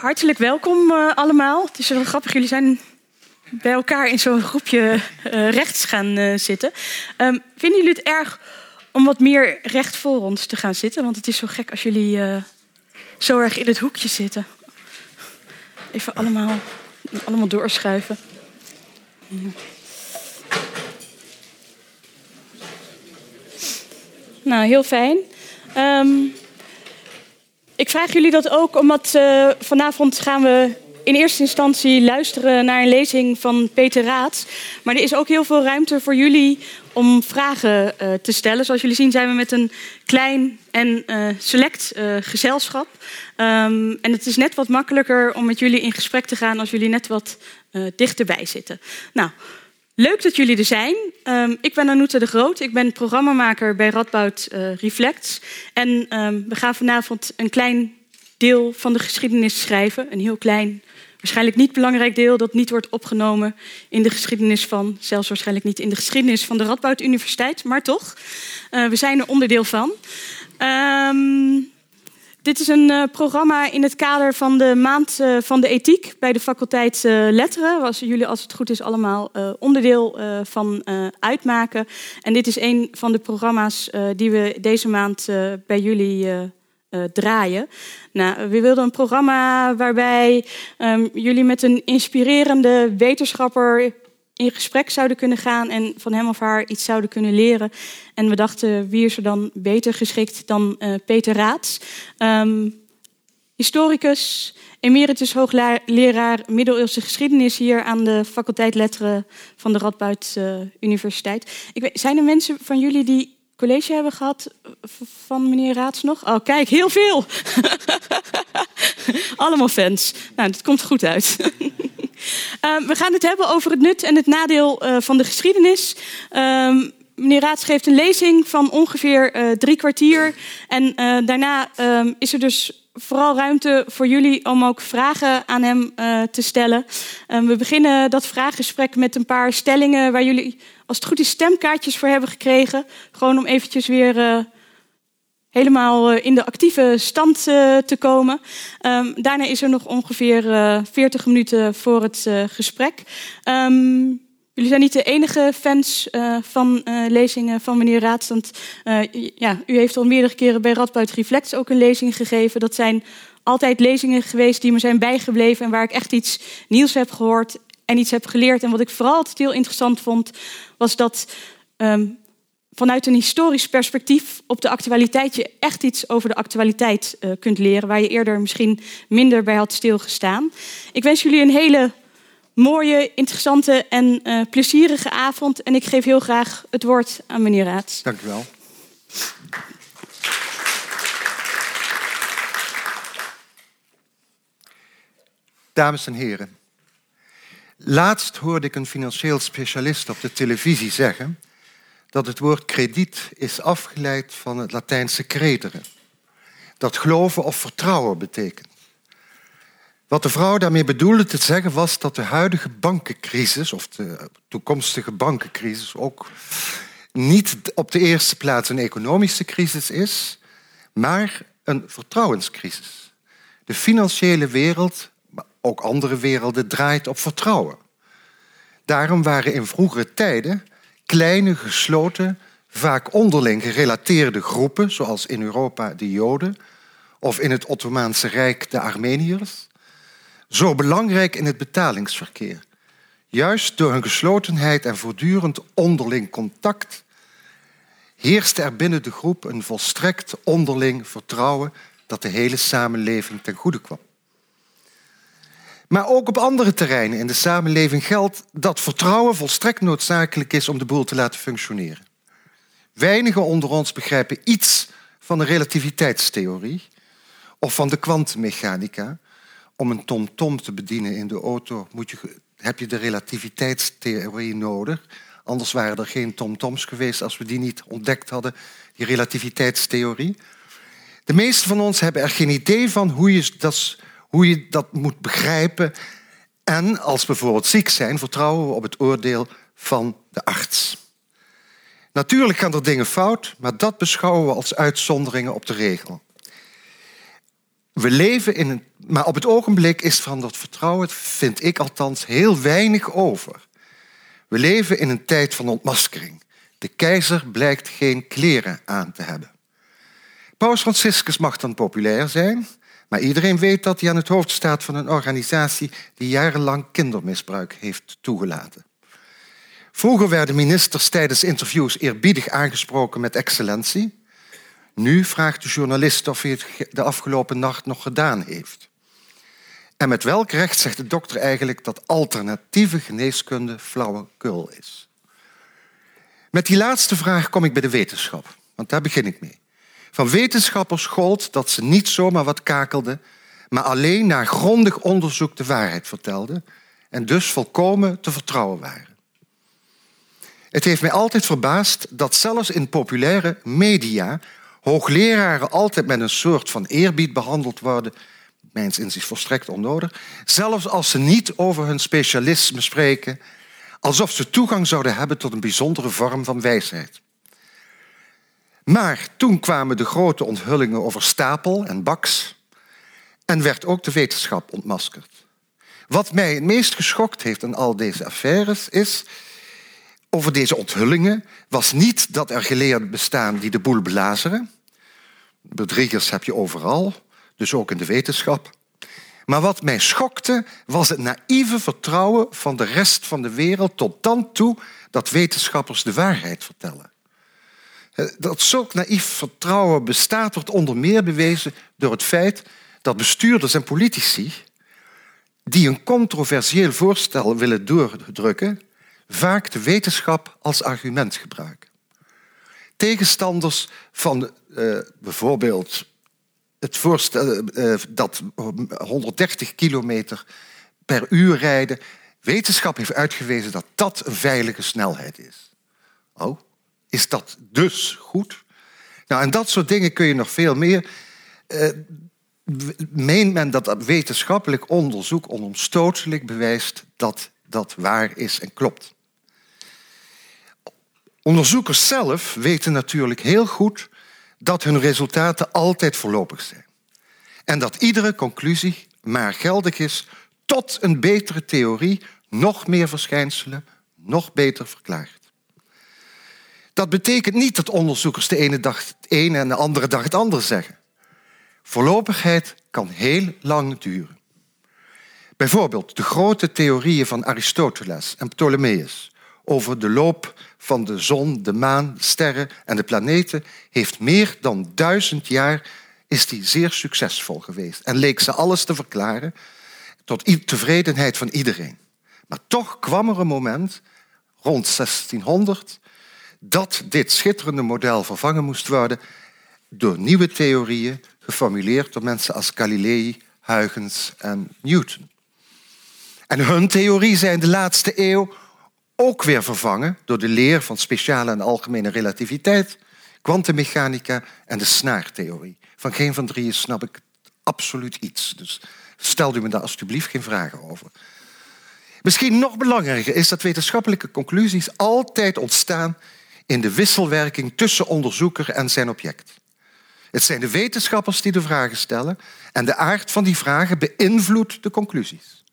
Hartelijk welkom uh, allemaal. Het is wel grappig, jullie zijn bij elkaar in zo'n groepje uh, rechts gaan uh, zitten. Um, vinden jullie het erg om wat meer recht voor ons te gaan zitten? Want het is zo gek als jullie zo erg in het hoekje zitten. Even allemaal, allemaal doorschuiven. Nou, heel fijn. Um, ik vraag jullie dat ook omdat uh, vanavond gaan we in eerste instantie luisteren naar een lezing van Peter Raad. Maar er is ook heel veel ruimte voor jullie om vragen uh, te stellen. Zoals jullie zien zijn we met een klein en uh, select gezelschap. Um, en het is net wat makkelijker om met jullie in gesprek te gaan als jullie net wat dichterbij zitten. Nou, Leuk dat jullie er zijn. Um, ik ben Anoute de Groot. Ik ben programmamaker bij Radboud uh, Reflects. En um, we gaan vanavond een klein deel van de geschiedenis schrijven. Een heel klein, waarschijnlijk niet belangrijk deel... dat niet wordt opgenomen in de geschiedenis van... zelfs waarschijnlijk niet in de geschiedenis van de Radboud Universiteit. Maar toch, uh, we zijn er onderdeel van. Um, dit is een uh, programma in het kader van de maand uh, van de ethiek bij de faculteit uh, Letteren. Waar jullie, als het goed is, allemaal onderdeel van uitmaken. En dit is een van de programma's die we deze maand bij jullie draaien. Nou, we wilden een programma waarbij um, jullie met een inspirerende wetenschapper in gesprek zouden kunnen gaan en van hem of haar iets zouden kunnen leren. En we dachten, wie is er dan beter geschikt dan uh, Peter Raats? Um, historicus, emeritus hoogleraar middeleeuwse geschiedenis hier aan de faculteit Letteren van de Radboud uh, Universiteit. Ik weet, zijn er mensen van jullie die college hebben gehad van meneer Raats nog? Oh, kijk, heel veel. Allemaal fans. Nou, dat komt goed uit. Uh, we gaan het hebben over het nut en het nadeel uh, van de geschiedenis. Uh, meneer Raats geeft een lezing van ongeveer uh, drie kwartier. En daarna ehm, is er dus vooral ruimte voor jullie om ook vragen aan hem te stellen. Ehm, we beginnen dat vraaggesprek met een paar stellingen waar jullie, als het goed is, stemkaartjes voor hebben gekregen. Gewoon om eventjes weer helemaal in de actieve stand uh, te komen. Um, daarna is er nog ongeveer uh, 40 minuten voor het gesprek. Um, jullie zijn niet de enige fans van lezingen van meneer Raad. Want ja, u heeft al meerdere keren bij Radboud Reflex ook een lezing gegeven. Dat zijn altijd lezingen geweest die me zijn bijgebleven en waar ik echt iets nieuws heb gehoord en iets heb geleerd. En wat ik vooral altijd heel interessant vond, was dat um, vanuit een historisch perspectief op de actualiteit je echt iets over de actualiteit uh, kunt leren, waar je eerder misschien minder bij had stilgestaan. Ik wens jullie een hele mooie, interessante en uh, plezierige avond. En ik geef heel graag het woord aan meneer Raad. Dank u wel. Dames en heren, laatst hoorde ik een financieel specialist op de televisie zeggen dat het woord krediet is afgeleid van het Latijnse credere, dat geloven of vertrouwen betekent. Wat de vrouw daarmee bedoelde te zeggen was dat de huidige bankencrisis, of de toekomstige bankencrisis, ook niet op de eerste plaats een economische crisis is, maar een vertrouwenscrisis. De financiële wereld, maar ook andere werelden, draait op vertrouwen. Daarom waren in vroegere tijden kleine, gesloten, vaak onderling gerelateerde groepen, zoals in Europa de Joden of in het Ottomaanse Rijk de Armeniërs, zo belangrijk in het betalingsverkeer. Juist door hun geslotenheid en voortdurend onderling contact heerste er binnen de groep een volstrekt onderling vertrouwen dat de hele samenleving ten goede kwam. Maar ook op andere terreinen in de samenleving geldt dat vertrouwen volstrekt noodzakelijk is om de boel te laten functioneren. Weinigen onder ons begrijpen iets van de relativiteitstheorie of van de kwantummechanica. Om een tom-tom te bedienen in de auto moet je, heb je de relativiteitstheorie nodig. Anders waren er geen tom-toms geweest als we die niet ontdekt hadden, die relativiteitstheorie. De meesten van ons hebben er geen idee van hoe je dat hoe je dat moet begrijpen. En als we bijvoorbeeld ziek zijn, vertrouwen we op het oordeel van de arts. Natuurlijk gaan er dingen fout, maar dat beschouwen we als uitzonderingen op de regel. we leven in een. Maar op het ogenblik is van dat vertrouwen, vind ik althans, heel weinig over. We leven in een tijd van ontmaskering. De keizer blijkt geen kleren aan te hebben. Paus Franciscus mag dan populair zijn, maar iedereen weet dat hij aan het hoofd staat van een organisatie die jarenlang kindermisbruik heeft toegelaten. Vroeger werden ministers tijdens interviews eerbiedig aangesproken met excellentie. Nu vraagt de journalist of hij het de afgelopen nacht nog gedaan heeft. En met welk recht zegt de dokter eigenlijk dat alternatieve geneeskunde flauwekul is? Met die laatste vraag kom ik bij de wetenschap, want daar begin ik mee. Van wetenschappers gold dat ze niet zomaar wat kakelden, maar alleen na grondig onderzoek de waarheid vertelden en dus volkomen te vertrouwen waren. Het heeft mij altijd verbaasd dat zelfs in populaire media hoogleraren altijd met een soort van eerbied behandeld worden, mijns inziens volstrekt onnodig, zelfs als ze niet over hun specialisme spreken, alsof ze toegang zouden hebben tot een bijzondere vorm van wijsheid. Maar toen kwamen de grote onthullingen over Stapel en Bax en werd ook de wetenschap ontmaskerd. Wat mij het meest geschokt heeft aan al deze affaires is over deze onthullingen was niet dat er geleerden bestaan die de boel blazeren. Bedriegers heb je overal, dus ook in de wetenschap. Maar wat mij schokte was het naïeve vertrouwen van de rest van de wereld tot dan toe dat wetenschappers de waarheid vertellen. Dat zulk naïef vertrouwen bestaat wordt onder meer bewezen door het feit dat bestuurders en politici die een controversieel voorstel willen doordrukken, vaak de wetenschap als argument gebruiken. Tegenstanders van uh, bijvoorbeeld het voorstel uh, dat 130 kilometer per uur rijden, wetenschap heeft uitgewezen dat dat een veilige snelheid is. Oh, is dat dus goed? Nou, en dat soort dingen kun je nog veel meer. Uh, meent men dat wetenschappelijk onderzoek onomstotelijk bewijst dat dat waar is en klopt? Onderzoekers zelf weten natuurlijk heel goed dat hun resultaten altijd voorlopig zijn. En dat iedere conclusie maar geldig is tot een betere theorie nog meer verschijnselen nog beter verklaart. Dat betekent niet dat onderzoekers de ene dag het ene en de andere dag het andere zeggen. Voorlopigheid kan heel lang duren. Bijvoorbeeld de grote theorieën van Aristoteles en Ptolemeus over de loop van de zon, de maan, sterren en de planeten heeft meer dan duizend jaar is die zeer succesvol geweest en leek ze alles te verklaren tot tevredenheid van iedereen. Maar toch kwam er een moment, rond 1600, dat dit schitterende model vervangen moest worden door nieuwe theorieën geformuleerd door mensen als Galilei, Huygens en Newton. En hun theorie zijn de laatste eeuw ook weer vervangen door de leer van speciale en algemene relativiteit, kwantummechanica en de snaartheorie. Van geen van drieën snap ik absoluut iets. Dus stel u me daar alstublieft geen vragen over. Misschien nog belangrijker is dat wetenschappelijke conclusies altijd ontstaan in de wisselwerking tussen onderzoeker en zijn object. Het zijn de wetenschappers die de vragen stellen en de aard van die vragen beïnvloedt de conclusies.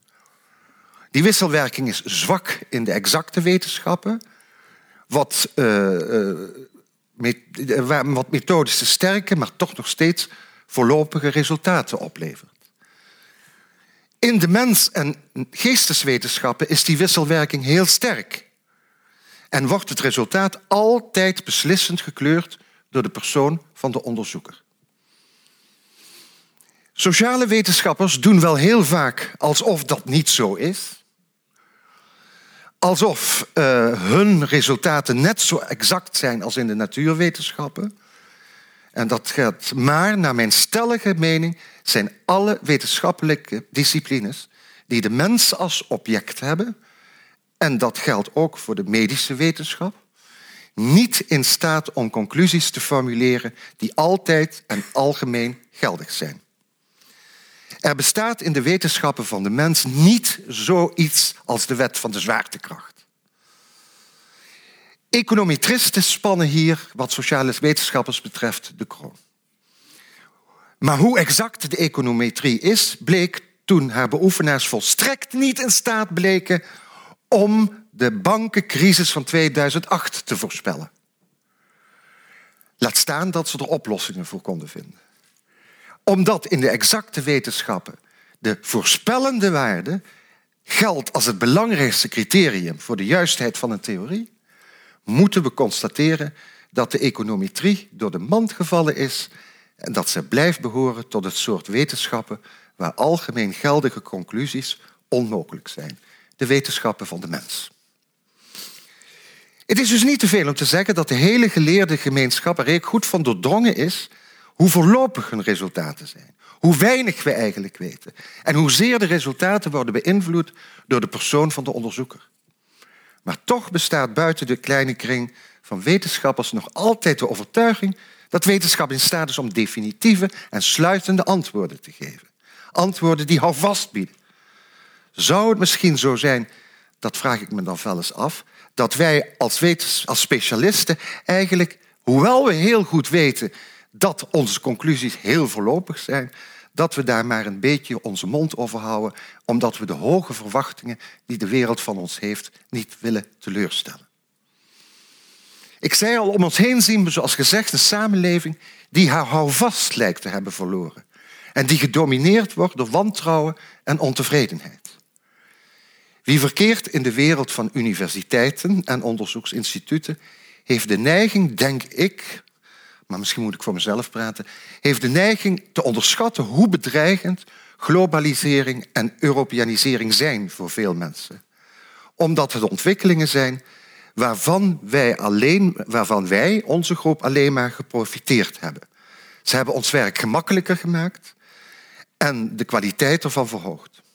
Die wisselwerking is zwak in de exacte wetenschappen, wat, uh, uh, wat methodisch te sterke, maar toch nog steeds voorlopige resultaten oplevert. In de mens- en geesteswetenschappen is die wisselwerking heel sterk en wordt het resultaat altijd beslissend gekleurd door de persoon van de onderzoeker. Sociale wetenschappers doen wel heel vaak alsof dat niet zo is alsof uh, hun resultaten net zo exact zijn als in de natuurwetenschappen. En dat gaat maar, naar mijn stellige mening, zijn alle wetenschappelijke disciplines die de mens als object hebben, en dat geldt ook voor de medische wetenschap, niet in staat om conclusies te formuleren die altijd en algemeen geldig zijn. Er bestaat in de wetenschappen van de mens niet zoiets als de wet van de zwaartekracht. Econometristen spannen hier, wat sociale wetenschappers betreft, de kroon. Maar hoe exact de econometrie is, bleek toen haar beoefenaars volstrekt niet in staat bleken om de bankencrisis van 2008 te voorspellen. Laat staan dat ze er oplossingen voor konden vinden. Omdat in de exacte wetenschappen de voorspellende waarde geldt als het belangrijkste criterium voor de juistheid van een theorie, moeten we constateren dat de econometrie door de mand gevallen is en dat ze blijft behoren tot het soort wetenschappen waar algemeen geldige conclusies onmogelijk zijn. De wetenschappen van de mens. Het is dus niet te veel om te zeggen dat de hele geleerde gemeenschap er goed van doordrongen is hoe voorlopig hun resultaten zijn. Hoe weinig we eigenlijk weten. En hoezeer de resultaten worden beïnvloed door de persoon van de onderzoeker. Maar toch bestaat buiten de kleine kring van wetenschappers nog altijd de overtuiging dat wetenschap in staat is om definitieve en sluitende antwoorden te geven. Antwoorden die houvast bieden. Zou het misschien zo zijn, dat vraag ik me dan wel eens af, dat wij als, als specialisten eigenlijk, hoewel we heel goed weten dat onze conclusies heel voorlopig zijn, dat we daar maar een beetje onze mond over houden, omdat we de hoge verwachtingen die de wereld van ons heeft niet willen teleurstellen. Ik zei al, om ons heen zien we, zoals gezegd, een samenleving die haar houvast lijkt te hebben verloren en die gedomineerd wordt door wantrouwen en ontevredenheid. Wie verkeert in de wereld van universiteiten en onderzoeksinstituten, heeft de neiging, denk ik, maar misschien moet ik voor mezelf praten, heeft de neiging te onderschatten hoe bedreigend globalisering en Europeanisering zijn voor veel mensen. Omdat het ontwikkelingen zijn waarvan wij, alleen, waarvan wij, onze groep, alleen maar geprofiteerd hebben. Ze hebben ons werk gemakkelijker gemaakt en de kwaliteit ervan verhoogd.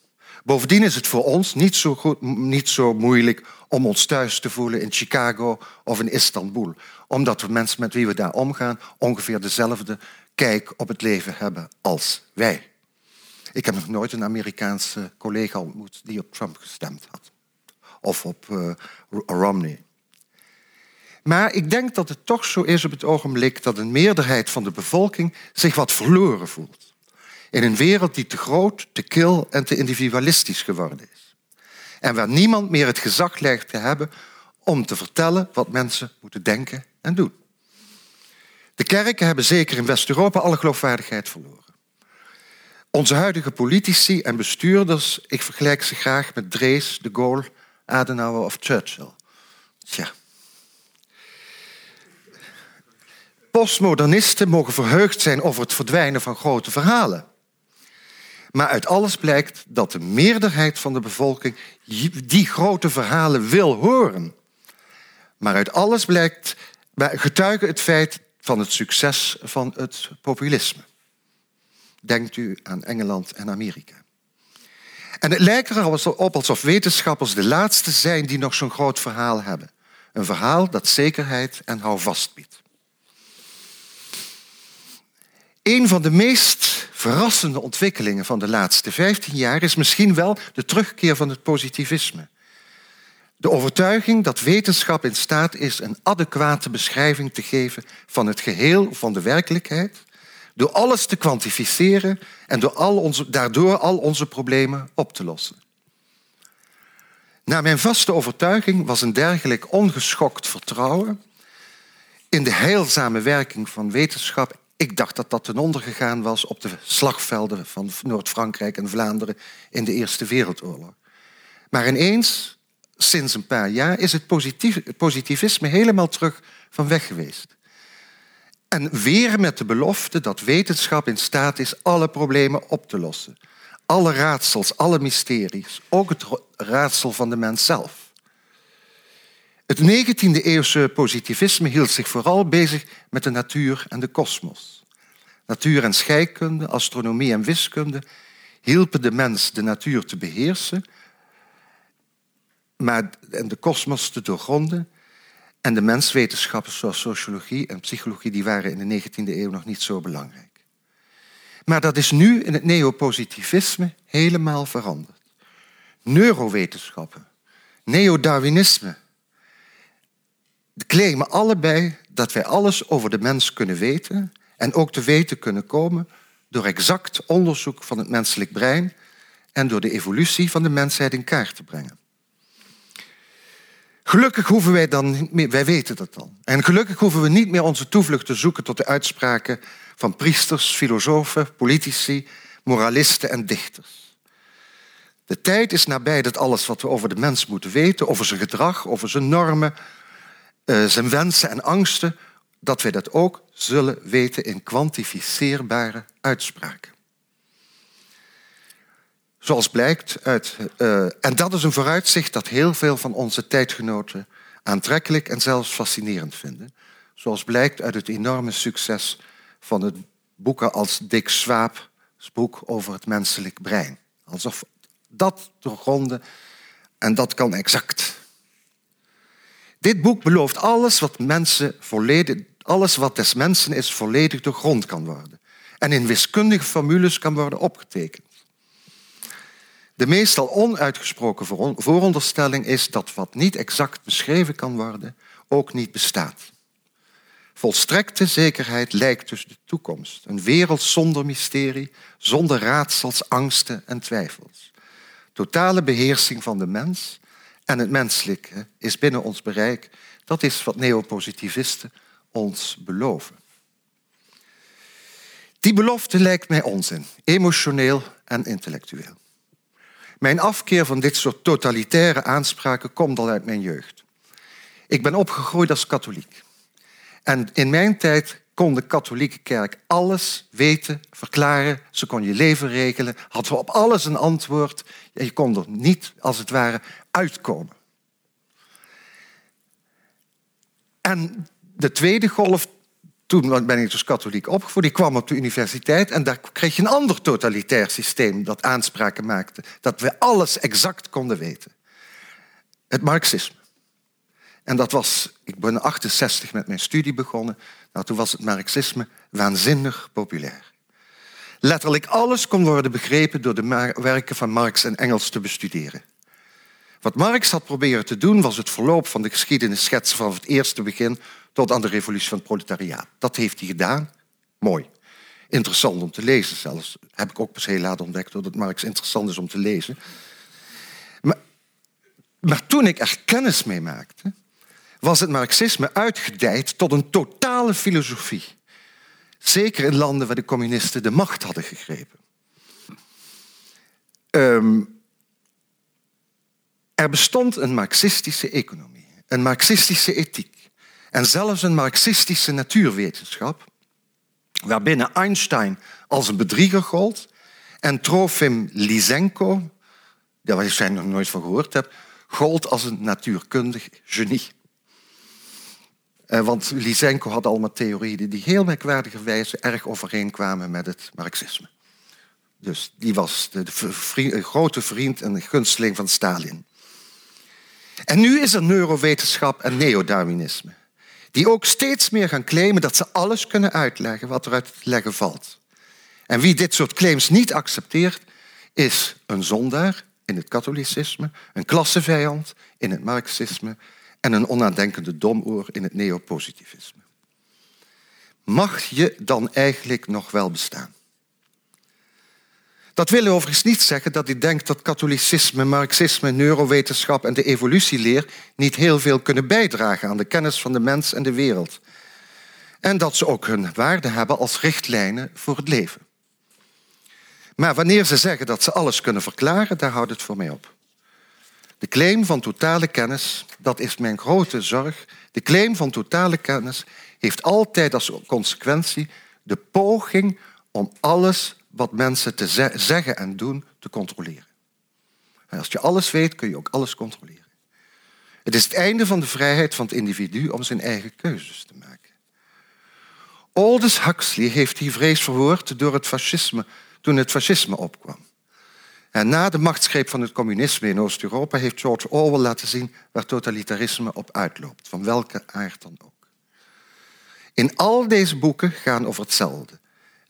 Bovendien is het voor ons niet zo, goed, niet zo moeilijk om ons thuis te voelen in Chicago of in Istanbul. Omdat we mensen met wie we daar omgaan ongeveer dezelfde kijk op het leven hebben als wij. Ik heb nog nooit een Amerikaanse collega ontmoet die op Trump gestemd had. Of op uh, Romney. Maar ik denk dat het toch zo is op het ogenblik dat een meerderheid van de bevolking zich wat verloren voelt. In een wereld die te groot, te kil en te individualistisch geworden is. En waar niemand meer het gezag lijkt te hebben om te vertellen wat mensen moeten denken en doen. De kerken hebben zeker in West-Europa alle geloofwaardigheid verloren. Onze huidige politici en bestuurders, ik vergelijk ze graag met Drees, de Gaulle, Adenauer of Churchill. Tja. Postmodernisten mogen verheugd zijn over het verdwijnen van grote verhalen. Maar uit alles blijkt dat de meerderheid van de bevolking die grote verhalen wil horen. Maar uit alles blijkt, getuige het feit van het succes van het populisme. Denkt u aan Engeland en Amerika. En het lijkt er op alsof wetenschappers de laatste zijn die nog zo'n groot verhaal hebben. Een verhaal dat zekerheid en houvast biedt. Een van de meest verrassende ontwikkelingen van de laatste 15 jaar is misschien wel de terugkeer van het positivisme. De overtuiging dat wetenschap in staat is een adequate beschrijving te geven van het geheel van de werkelijkheid, door alles te kwantificeren en door al onze, daardoor al onze problemen op te lossen. Naar mijn vaste overtuiging was een dergelijk ongeschokt vertrouwen in de heilzame werking van wetenschap ik dacht dat dat ten onder gegaan was op de slagvelden van Noord-Frankrijk en Vlaanderen in de Eerste Wereldoorlog. Maar ineens, sinds een paar jaar, is het positivisme helemaal terug van weg geweest. En weer met de belofte dat wetenschap in staat is alle problemen op te lossen. Alle raadsels, alle mysteries, ook het raadsel van de mens zelf. Het 19e eeuwse positivisme hield zich vooral bezig met de natuur en de kosmos. Natuur en scheikunde, astronomie en wiskunde hielpen de mens de natuur te beheersen maar, en de kosmos te doorgronden. En de menswetenschappen zoals sociologie en psychologie die waren in de 19e eeuw nog niet zo belangrijk. Maar dat is nu in het neopositivisme helemaal veranderd. Neurowetenschappen, neodarwinisme, claimen allebei dat wij alles over de mens kunnen weten en ook te weten kunnen komen door exact onderzoek van het menselijk brein en door de evolutie van de mensheid in kaart te brengen. Gelukkig hoeven wij dan wij weten dat dan. En gelukkig hoeven we niet meer onze toevlucht te zoeken tot de uitspraken van priesters, filosofen, politici, moralisten en dichters. De tijd is nabij dat alles wat we over de mens moeten weten, over zijn gedrag, over zijn normen, zijn wensen en angsten, dat wij dat ook zullen weten in kwantificeerbare uitspraken. Zoals blijkt uit. Uh, en dat is een vooruitzicht dat heel veel van onze tijdgenoten aantrekkelijk en zelfs fascinerend vinden. Zoals blijkt uit het enorme succes van het boeken als Dick Swaap's boek over het menselijk brein. Alsof dat doorgronden en dat kan exact. Dit boek belooft alles wat mensen volledig, alles wat des mensen is, volledig doorgrond kan worden. En in wiskundige formules kan worden opgetekend. De meestal onuitgesproken vooronderstelling is dat wat niet exact beschreven kan worden, ook niet bestaat. Volstrekte zekerheid lijkt dus de toekomst. Een wereld zonder mysterie, zonder raadsels, angsten en twijfels. Totale beheersing van de mens en het menselijke is binnen ons bereik. Dat is wat neopositivisten ons beloven. Die belofte lijkt mij onzin, emotioneel en intellectueel. Mijn afkeer van dit soort totalitaire aanspraken komt al uit mijn jeugd. Ik ben opgegroeid als katholiek. En in mijn tijd kon de katholieke kerk alles weten, verklaren. Ze kon je leven regelen, had op alles een antwoord. Je kon er niet, als het ware, uitkomen. En de tweede golf toen ben ik dus katholiek opgevoed. Ik kwam op de universiteit en daar kreeg je een ander totalitair systeem dat aanspraken maakte. Dat we alles exact konden weten. Het marxisme. En dat was, ik ben 68 met mijn studie begonnen. Nou, toen was het marxisme waanzinnig populair. Letterlijk alles kon worden begrepen door de werken van Marx en Engels te bestuderen. Wat Marx had proberen te doen was het verloop van de geschiedenis schetsen van het eerste begin tot aan de revolutie van het proletariaat. Dat heeft hij gedaan. Mooi. Interessant om te lezen zelfs. Heb ik ook pas heel laat ontdekt dat Marx interessant is om te lezen. Maar, maar toen ik er kennis mee maakte, was het Marxisme uitgedijd tot een totale filosofie. Zeker in landen waar de communisten de macht hadden gegrepen. Um, er bestond een marxistische economie, een marxistische ethiek en zelfs een marxistische natuurwetenschap, waarbinnen Einstein als een bedrieger gold en Trofim Lysenko, daar je nog nooit van gehoord hebt, gold als een natuurkundig genie. Eh, want Lysenko had allemaal theorieën die heel merkwaardige wijze erg overeenkwamen met het marxisme. Dus die was de, grote vriend en gunsteling van Stalin. En nu is er neurowetenschap en neodarwinisme, die ook steeds meer gaan claimen dat ze alles kunnen uitleggen wat er uit te leggen valt. En wie dit soort claims niet accepteert, is een zondaar in het katholicisme, een klassevijand in het marxisme en een onnadenkende domoor in het neopositivisme. Mag je dan eigenlijk nog wel bestaan? Dat wil overigens niet zeggen dat hij denkt dat katholicisme, marxisme, neurowetenschap en de evolutieleer niet heel veel kunnen bijdragen aan de kennis van de mens en de wereld. En dat ze ook hun waarde hebben als richtlijnen voor het leven. Maar wanneer ze zeggen dat ze alles kunnen verklaren, daar houdt het voor mij op. De claim van totale kennis, dat is mijn grote zorg. De claim van totale kennis heeft altijd als consequentie de poging om alles wat mensen te zeggen en doen te controleren. En als je alles weet, kun je ook alles controleren. Het is het einde van de vrijheid van het individu om zijn eigen keuzes te maken. Aldous Huxley heeft die vrees verwoord door het fascisme, toen het fascisme opkwam. En na de machtsgreep van het communisme in Oost-Europa heeft George Orwell laten zien waar totalitarisme op uitloopt, van welke aard dan ook. In al deze boeken gaan over hetzelfde.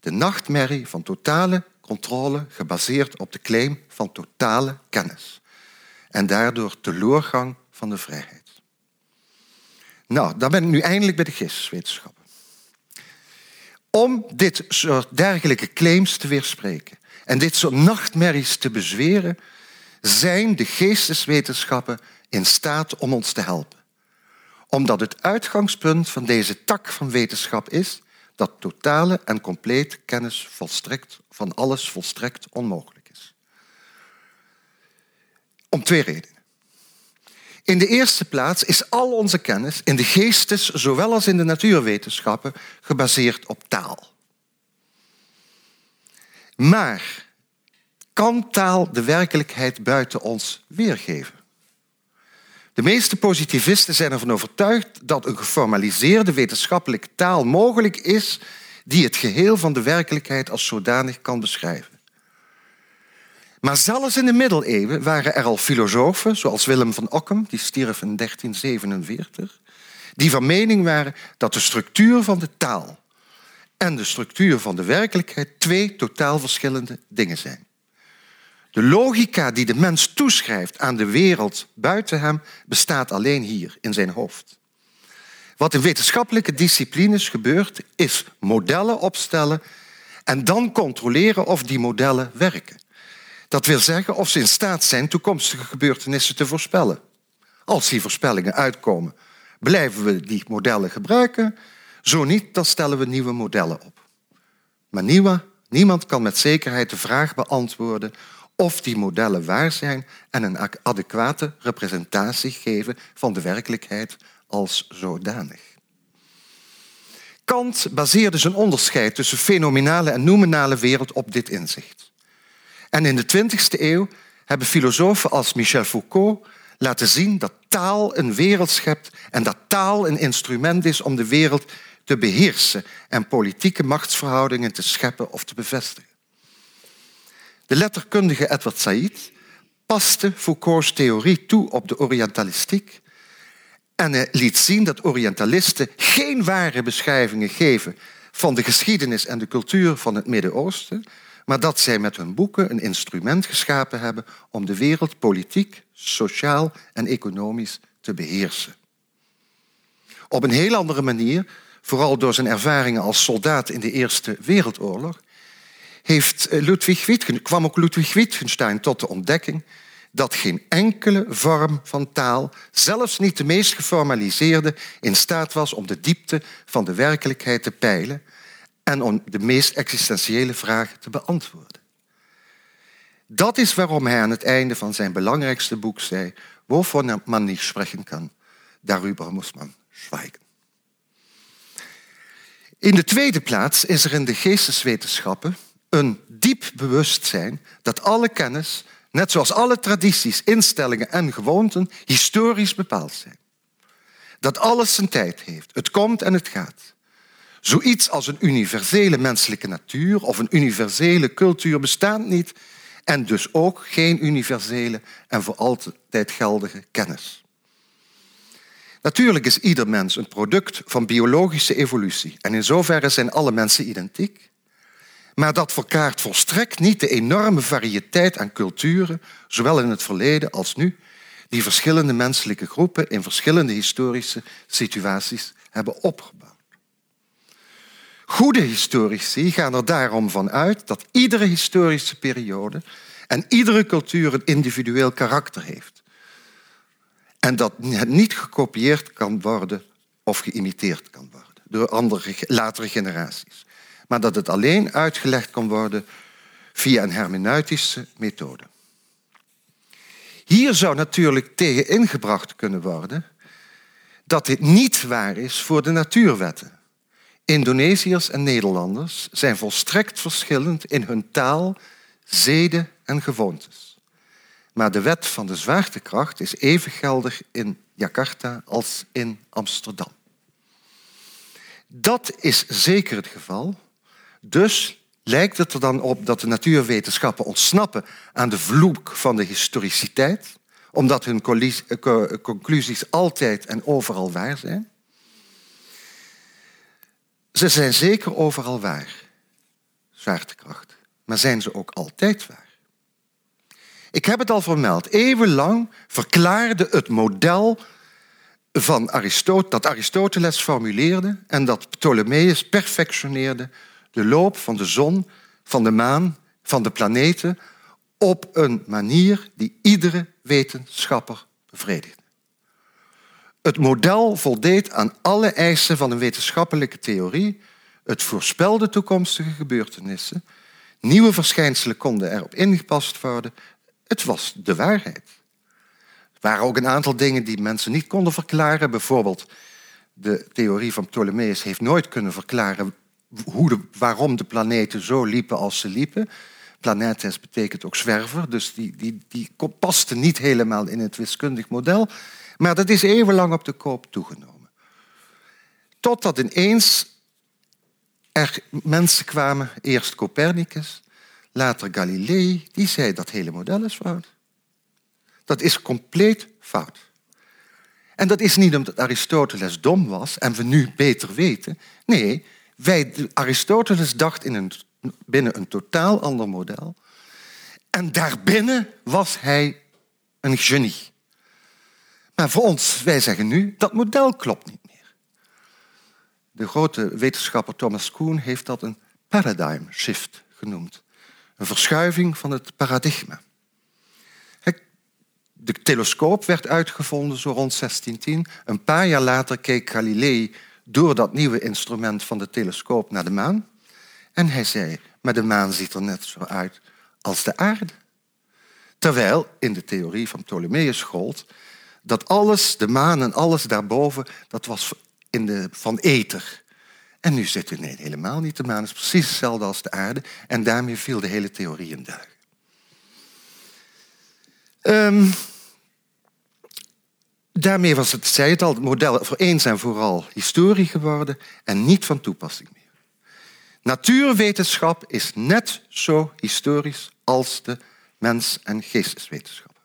De nachtmerrie van totale controle gebaseerd op de claim van totale kennis. En daardoor teleurgang van de vrijheid. Nou, dan ben ik nu eindelijk bij de geesteswetenschappen. om dit soort dergelijke claims te weerspreken en dit soort nachtmerries te bezweren, zijn de geesteswetenschappen in staat om ons te helpen. Omdat het uitgangspunt van deze tak van wetenschap is dat totale en complete kennis volstrekt, van alles volstrekt onmogelijk is. Om twee redenen. In de eerste plaats is al onze kennis in de geestes, zowel als in de natuurwetenschappen, gebaseerd op taal. Maar kan taal de werkelijkheid buiten ons weergeven? De meeste positivisten zijn ervan overtuigd dat een geformaliseerde wetenschappelijke taal mogelijk is die het geheel van de werkelijkheid als zodanig kan beschrijven. Maar zelfs in de middeleeuwen waren er al filosofen, zoals Willem van Ockham, die stierf in 1347, die van mening waren dat de structuur van de taal en de structuur van de werkelijkheid twee totaal verschillende dingen zijn. De logica die de mens toeschrijft aan de wereld buiten hem bestaat alleen hier, in zijn hoofd. Wat in wetenschappelijke disciplines gebeurt, is modellen opstellen en dan controleren of die modellen werken. Dat wil zeggen of ze in staat zijn toekomstige gebeurtenissen te voorspellen. Als die voorspellingen uitkomen, blijven we die modellen gebruiken. Zo niet, dan stellen we nieuwe modellen op. Maar niemand kan met zekerheid de vraag beantwoorden of die modellen waar zijn en een adequate representatie geven van de werkelijkheid als zodanig. Kant baseerde zijn onderscheid tussen fenomenale en nominale wereld op dit inzicht. En in de 20e eeuw hebben filosofen als Michel Foucault laten zien dat taal een wereld schept en dat taal een instrument is om de wereld te beheersen en politieke machtsverhoudingen te scheppen of te bevestigen. De letterkundige Edward Said paste Foucault's theorie toe op de Orientalistiek en liet zien dat Orientalisten geen ware beschrijvingen geven van de geschiedenis en de cultuur van het Midden-Oosten, maar dat zij met hun boeken een instrument geschapen hebben om de wereld politiek, sociaal en economisch te beheersen. Op een heel andere manier, vooral door zijn ervaringen als soldaat in de Eerste Wereldoorlog, heeft eh, Ludwig kwam ook Ludwig Wittgenstein tot de ontdekking dat geen enkele vorm van taal, zelfs niet de meest geformaliseerde, in staat was om de diepte van de werkelijkheid te peilen en om de meest existentiële vragen te beantwoorden. Dat is waarom hij aan het einde van zijn belangrijkste boek zei, wovon man niet spreken kan, darüber muss man schweigen. In de tweede plaats is er in de geesteswetenschappen een diep bewustzijn dat alle kennis, net zoals alle tradities, instellingen en gewoonten, historisch bepaald zijn. Dat alles zijn tijd heeft. Het komt en het gaat. Zoiets als een universele menselijke natuur of een universele cultuur bestaat niet en dus ook geen universele en voor altijd geldige kennis. Natuurlijk is ieder mens een product van biologische evolutie en in zoverre zijn alle mensen identiek. Maar dat verkaart volstrekt niet de enorme variëteit aan culturen, zowel in het verleden als nu, die verschillende menselijke groepen in verschillende historische situaties hebben opgebouwd. Goede historici gaan er daarom van uit dat iedere historische periode en iedere cultuur een individueel karakter heeft. En dat het niet gekopieerd kan worden of geïmiteerd kan worden door andere, latere generaties. Maar dat het alleen uitgelegd kan worden via een hermeneutische methode. Hier zou natuurlijk tegen ingebracht kunnen worden dat dit niet waar is voor de natuurwetten. Indonesiërs en Nederlanders zijn volstrekt verschillend in hun taal, zeden en gewoontes. Maar de wet van de zwaartekracht is even geldig in Jakarta als in Amsterdam. Dat is zeker het geval. Dus lijkt het er dan op dat de natuurwetenschappen ontsnappen aan de vloek van de historiciteit, omdat hun conclusies altijd en overal waar zijn. Ze zijn zeker overal waar, zwaartekracht. Maar zijn ze ook altijd waar? Ik heb het al vermeld. Eeuwenlang verklaarde het model van dat Aristoteles formuleerde en dat Ptolemeus perfectioneerde de loop van de zon, van de maan, van de planeten op een manier die iedere wetenschapper bevredigde. Het model voldeed aan alle eisen van een wetenschappelijke theorie. Het voorspelde toekomstige gebeurtenissen. Nieuwe verschijnselen konden erop ingepast worden. Het was de waarheid. Er waren ook een aantal dingen die mensen niet konden verklaren. Bijvoorbeeld de theorie van Ptolemeus heeft nooit kunnen verklaren hoe de, waarom de planeten zo liepen als ze liepen. Planetes betekent ook zwerver, dus die, die, die paste niet helemaal in het wiskundig model. Maar dat is eeuwenlang op de koop toegenomen. Totdat ineens er mensen kwamen, eerst Copernicus, later Galilei, die zei dat hele model is fout. Dat is compleet fout. En dat is niet omdat Aristoteles dom was en we nu beter weten. Nee, wij, Aristoteles dacht in een, binnen een totaal ander model. En daarbinnen was hij een genie. Maar voor ons, wij zeggen nu, dat model klopt niet meer. De grote wetenschapper Thomas Kuhn heeft dat een paradigm shift genoemd. Een verschuiving van het paradigma. De telescoop werd uitgevonden zo rond 1610. Een paar jaar later keek Galilei door dat nieuwe instrument van de telescoop naar de maan. En hij zei, maar de maan ziet er net zo uit als de aarde. Terwijl in de theorie van Ptolemeus gold dat alles, de maan en alles daarboven, dat was in de, van ether. En nu zit het nee, helemaal niet. De maan is precies hetzelfde als de aarde. En daarmee viel de hele theorie in duigen. Um, daarmee was het, zei het al, het model voor eens en vooral historie geworden en niet van toepassing meer. Natuurwetenschap is net zo historisch als de mens- en geesteswetenschap.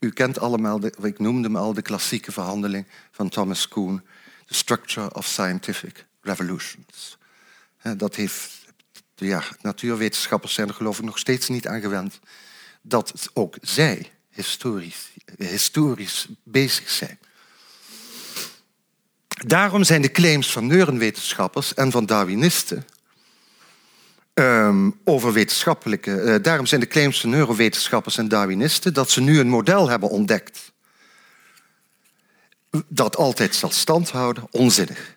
U kent allemaal, de, ik noemde hem al, de klassieke verhandeling van Thomas Kuhn, The Structure of Scientific Revolutions. Dat heeft, ja, natuurwetenschappers zijn er geloof ik nog steeds niet aan gewend dat ook zij historisch, historisch bezig zijn. Daarom zijn de claims van neurenwetenschappers en van Darwinisten um, over wetenschappelijke. Uh, daarom zijn de claims van neurowetenschappers en Darwinisten dat ze nu een model hebben ontdekt dat altijd zal standhouden, onzinnig.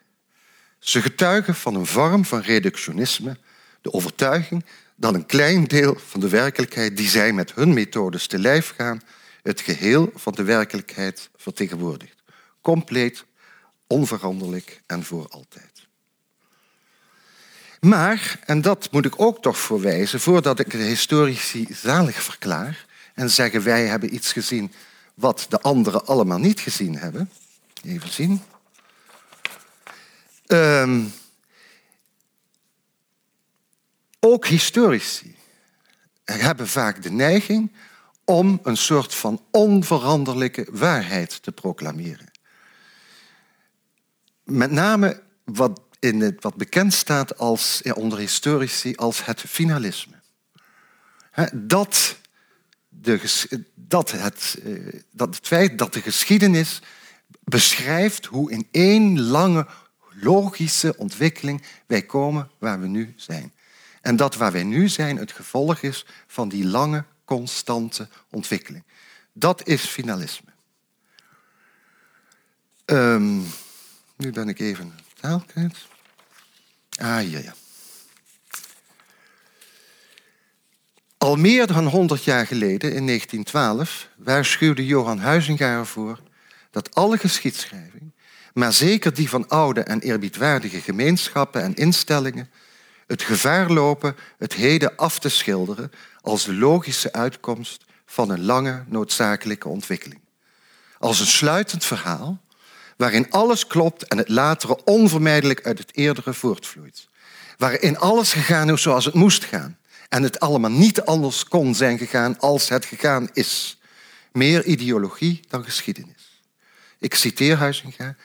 Ze getuigen van een vorm van reductionisme, de overtuiging dat een klein deel van de werkelijkheid die zij met hun methodes te lijf gaan, het geheel van de werkelijkheid vertegenwoordigt. Compleet, onveranderlijk en voor altijd. Maar, en dat moet ik ook toch voorwijzen, voordat ik de historici zalig verklaar en zeggen wij hebben iets gezien wat de anderen allemaal niet gezien hebben. Even zien. Um, ook historici hebben vaak de neiging om een soort van onveranderlijke waarheid te proclameren. Met name wat in het, wat bekend staat als, onder historici als het finalisme. dat, de, dat, het, eh, dat het feit dat de geschiedenis beschrijft hoe in één lange logische ontwikkeling wij komen waar we nu zijn. En dat waar wij nu zijn het gevolg is van die lange, constante ontwikkeling. Dat is finalisme. Um, nu ben ik even taal kwijt. Ah, ja, ja. Al meer dan 100 jaar geleden, in 1912, waarschuwde Johan Huizinga ervoor dat alle geschiedschrijving, maar zeker die van oude en eerbiedwaardige gemeenschappen en instellingen, het gevaar lopen het heden af te schilderen als de logische uitkomst van een lange noodzakelijke ontwikkeling. Als een sluitend verhaal waarin alles klopt en het latere onvermijdelijk uit het eerdere voortvloeit. Waarin alles gegaan is zoals het moest gaan en het allemaal niet anders kon zijn gegaan als het gegaan is. Meer ideologie dan geschiedenis. Ik citeer Huizinga.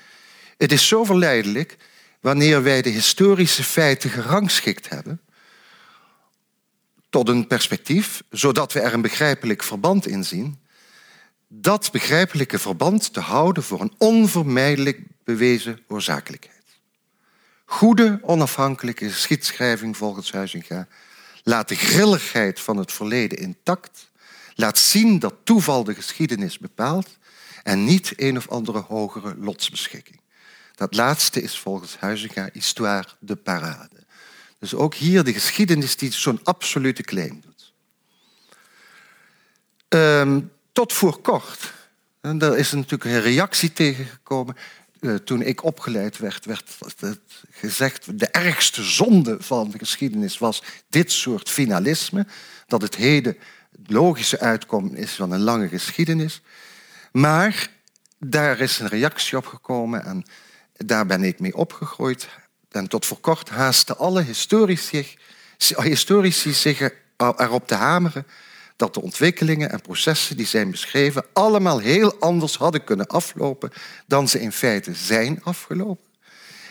Het is zo verleidelijk wanneer wij de historische feiten gerangschikt hebben tot een perspectief, zodat we er een begrijpelijk verband in zien, dat begrijpelijke verband te houden voor een onvermijdelijk bewezen oorzakelijkheid. Goede, onafhankelijke geschiedschrijving volgens Huizinga laat de grilligheid van het verleden intact, laat zien dat toeval de geschiedenis bepaalt en niet een of andere hogere lotsbeschikking. Dat laatste is volgens Huizinga histoire de parade. Dus ook hier de geschiedenis die zo'n absolute claim doet. Um, tot voor kort, en daar is natuurlijk een reactie tegengekomen. Uh, toen ik opgeleid werd, werd gezegd... de ergste zonde van de geschiedenis was dit soort finalisme. Dat het heden het logische uitkomen is van een lange geschiedenis. Maar daar is een reactie op gekomen en daar ben ik mee opgegroeid. En tot voor kort haasten alle historici, historici zich erop te hameren dat de ontwikkelingen en processen die zijn beschreven allemaal heel anders hadden kunnen aflopen dan ze in feite zijn afgelopen.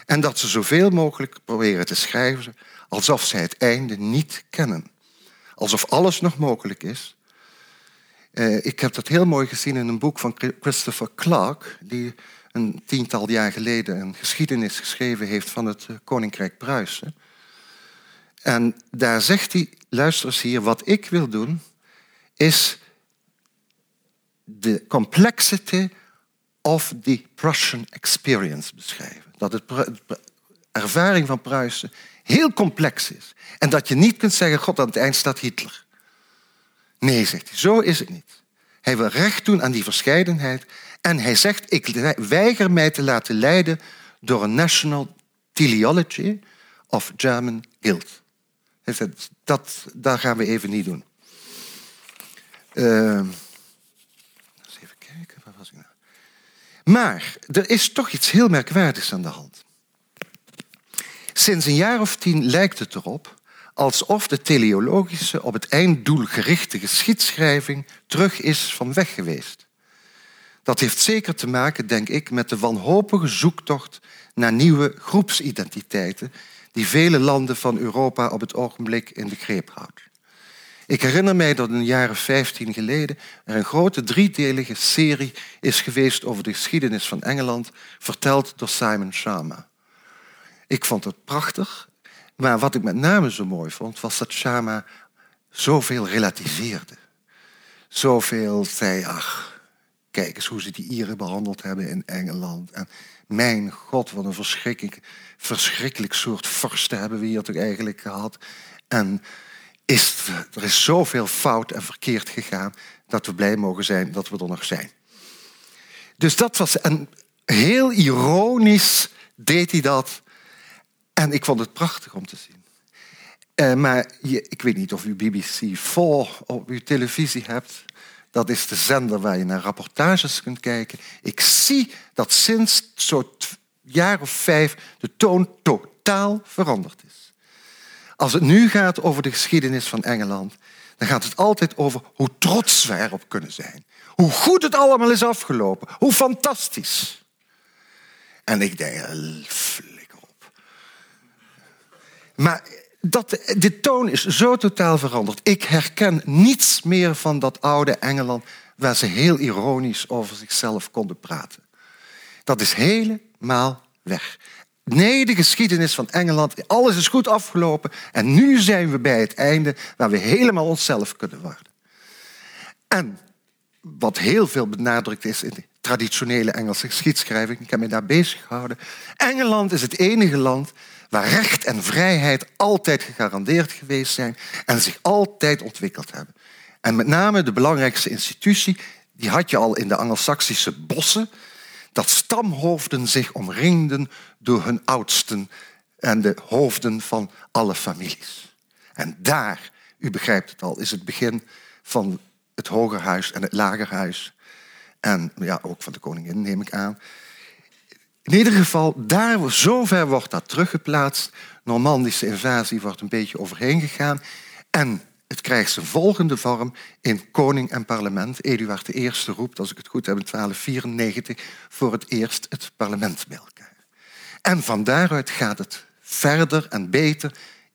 En dat ze zoveel mogelijk proberen te schrijven alsof zij het einde niet kennen. Alsof alles nog mogelijk is. Eh, ik heb dat heel mooi gezien in een boek van Christopher Clark, die een tiental jaar geleden een geschiedenis geschreven heeft van het eh, Koninkrijk Pruisen. En daar zegt hij, luister eens hier, wat ik wil doen, is de complexity of the Prussian experience beschrijven. Dat de ervaring van Pruisen heel complex is. En dat je niet kunt zeggen, god, aan het eind staat Hitler. Nee, zegt hij, zo is het niet. Hij wil recht doen aan die verscheidenheid. En hij zegt, ik weiger mij te laten leiden door een national teleology of German guilt. Hij zegt, dat, dat gaan we even niet doen. Uh, eens even kijken, waar was ik nou? Maar er is toch iets heel merkwaardigs aan de hand. Sinds een jaar of tien lijkt het erop alsof de teleologische, op het einddoel gerichte geschiedschrijving terug is van weg geweest. Dat heeft zeker te maken, denk ik, met de wanhopige zoektocht naar nieuwe groepsidentiteiten die vele landen van Europa op het ogenblik in de greep houdt. Ik herinner mij dat een jaren 15 geleden er een grote driedelige serie is geweest over de geschiedenis van Engeland, verteld door Simon Sharma. Ik vond het prachtig, maar wat ik met name zo mooi vond, was dat Sharma zoveel relativeerde. Zoveel zei, ach, kijk eens hoe ze die Ieren behandeld hebben in Engeland. En mijn god, wat een verschrikkelijk, verschrikkelijk soort vorsten hebben we hier toch eigenlijk gehad. En is, er is zoveel fout en verkeerd gegaan dat we blij mogen zijn dat we er nog zijn. Dus dat was een heel ironisch deed hij dat. En ik vond het prachtig om te zien. Uh, maar je, ik weet niet of u BBC 4 op uw televisie hebt. Dat is de zender waar je naar rapportages kunt kijken. Ik zie dat sinds zo'n jaar of vijf de toon totaal veranderd is. Als het nu gaat over de geschiedenis van Engeland, dan gaat het altijd over hoe trots we erop kunnen zijn. Hoe goed het allemaal is afgelopen. Hoe fantastisch. En ik denk, op. Maar dat, de toon is zo totaal veranderd. Ik herken niets meer van dat oude Engeland waar ze heel ironisch over zichzelf konden praten. Dat is helemaal weg. Nee, de geschiedenis van Engeland, alles is goed afgelopen en nu zijn we bij het einde waar we helemaal onszelf kunnen worden. En wat heel veel benadrukt is in de traditionele Engelse geschiedschrijving, ik heb me daar bezig gehouden, Engeland is het enige land waar recht en vrijheid altijd gegarandeerd geweest zijn en zich altijd ontwikkeld hebben. En met name de belangrijkste institutie, die had je al in de Angelsaksische bossen, dat stamhoofden zich omringden door hun oudsten en de hoofden van alle families. En daar, u begrijpt het al, is het begin van het hogerhuis en het lagerhuis. En ja, ook van de koningin, neem ik aan. In ieder geval, daar, zover wordt dat teruggeplaatst. Normandische invasie wordt een beetje overheen gegaan. En het krijgt zijn volgende vorm in koning en parlement. Eduard I roept, als ik het goed heb, in 1294 voor het eerst het parlement bij elkaar. En van daaruit gaat het verder en beter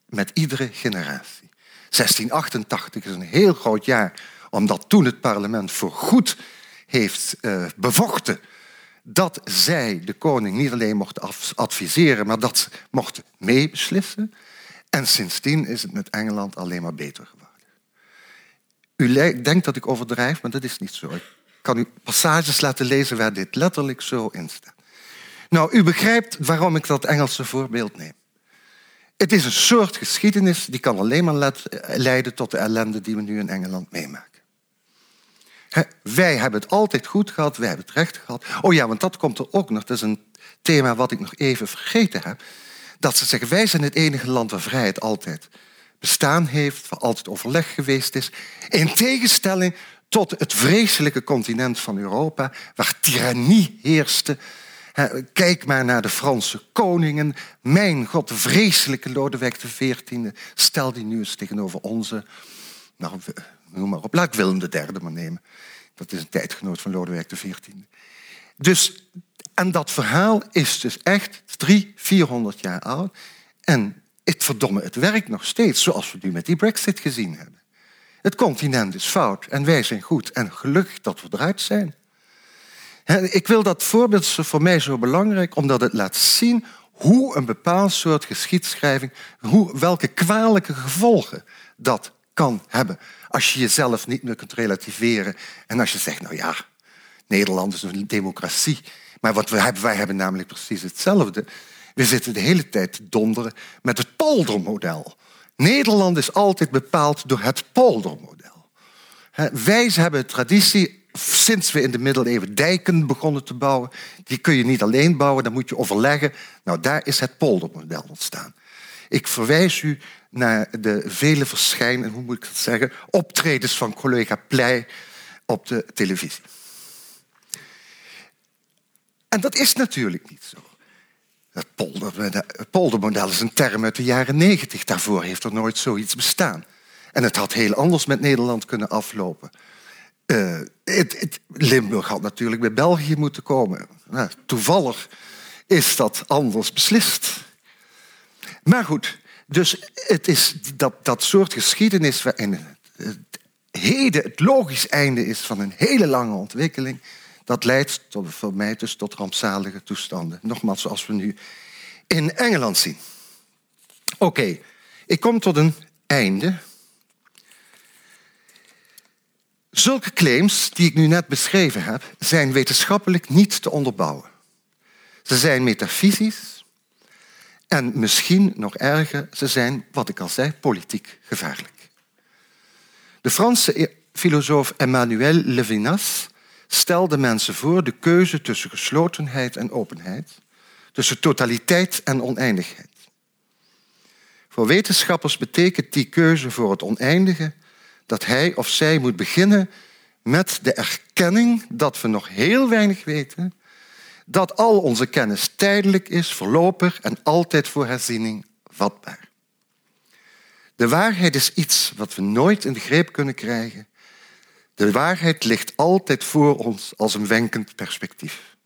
met iedere generatie. 1688 is een heel groot jaar, omdat toen het parlement voorgoed heeft uh, bevochten dat zij de koning niet alleen mochten adviseren, maar dat ze mochten meebeslissen. En sindsdien is het met Engeland alleen maar beter geworden. U denkt dat ik overdrijf, maar dat is niet zo. Ik kan u passages laten lezen waar dit letterlijk zo in staat. Nou, u begrijpt waarom ik dat Engelse voorbeeld neem. Het is een soort geschiedenis die kan alleen maar leiden tot de ellende die we nu in Engeland meemaken. Wij hebben het altijd goed gehad, wij hebben het recht gehad. Oh ja, want dat komt er ook nog. Dat is een thema wat ik nog even vergeten heb. Dat ze zeggen, wij zijn het enige land waar vrijheid altijd bestaan heeft, waar altijd overleg geweest is. In tegenstelling tot het vreselijke continent van Europa, waar tirannie heerste. Kijk maar naar de Franse koningen. Mijn god, de vreselijke Lodewijk XIV. Stel die nu eens tegenover onze, nou, noem maar op, laat ik Willem III maar nemen. Dat is een tijdgenoot van Lodewijk XIV. Dus, en dat verhaal is dus echt drie, vierhonderd jaar oud. En het verdomme, het werkt nog steeds, zoals we nu met die brexit gezien hebben. Het continent is fout en wij zijn goed en gelukkig dat we eruit zijn. Ik wil dat voorbeeld voor mij zo belangrijk, omdat het laat zien hoe een bepaald soort geschiedschrijving, hoe, welke kwalijke gevolgen dat kan hebben. Als je jezelf niet meer kunt relativeren en als je zegt, nou ja, Nederland is een democratie. Maar wat we hebben, wij hebben namelijk precies hetzelfde. We zitten de hele tijd te donderen met het poldermodel. Nederland is altijd bepaald door het poldermodel. Wij hebben een traditie, sinds we in de middeleeuwen dijken begonnen te bouwen. Die kun je niet alleen bouwen, dan moet je overleggen. Nou, daar is het poldermodel ontstaan. Ik verwijs u naar de vele verschijnen, hoe moet ik dat zeggen, optredens van collega Pleij op de televisie. En dat is natuurlijk niet zo. Het, polder, poldermodel is een term uit de jaren negentig. Daarvoor heeft er nooit zoiets bestaan. En het had heel anders met Nederland kunnen aflopen. Uh, het, het, Limburg had natuurlijk bij België moeten komen. Nou, toevallig is dat anders beslist. Maar goed, dus het is dat, dat soort geschiedenis waarin het heden het logisch einde is van een hele lange ontwikkeling dat leidt voor mij dus tot rampzalige toestanden. Nogmaals, zoals we nu in Engeland zien. Oké, ik kom tot een einde. Zulke claims die ik nu net beschreven heb, zijn wetenschappelijk niet te onderbouwen. Ze zijn metafysisch en misschien nog erger, ze zijn, wat ik al zei, politiek gevaarlijk. De Franse filosoof Emmanuel Levinas stelde mensen voor de keuze tussen geslotenheid en openheid, tussen totaliteit en oneindigheid. Voor wetenschappers betekent die keuze voor het oneindige dat hij of zij moet beginnen met de erkenning dat we nog heel weinig weten, dat al onze kennis tijdelijk is, voorlopig en altijd voor herziening vatbaar. De waarheid is iets wat we nooit in de greep kunnen krijgen de waarheid ligt altijd voor ons als een wenkend perspectief,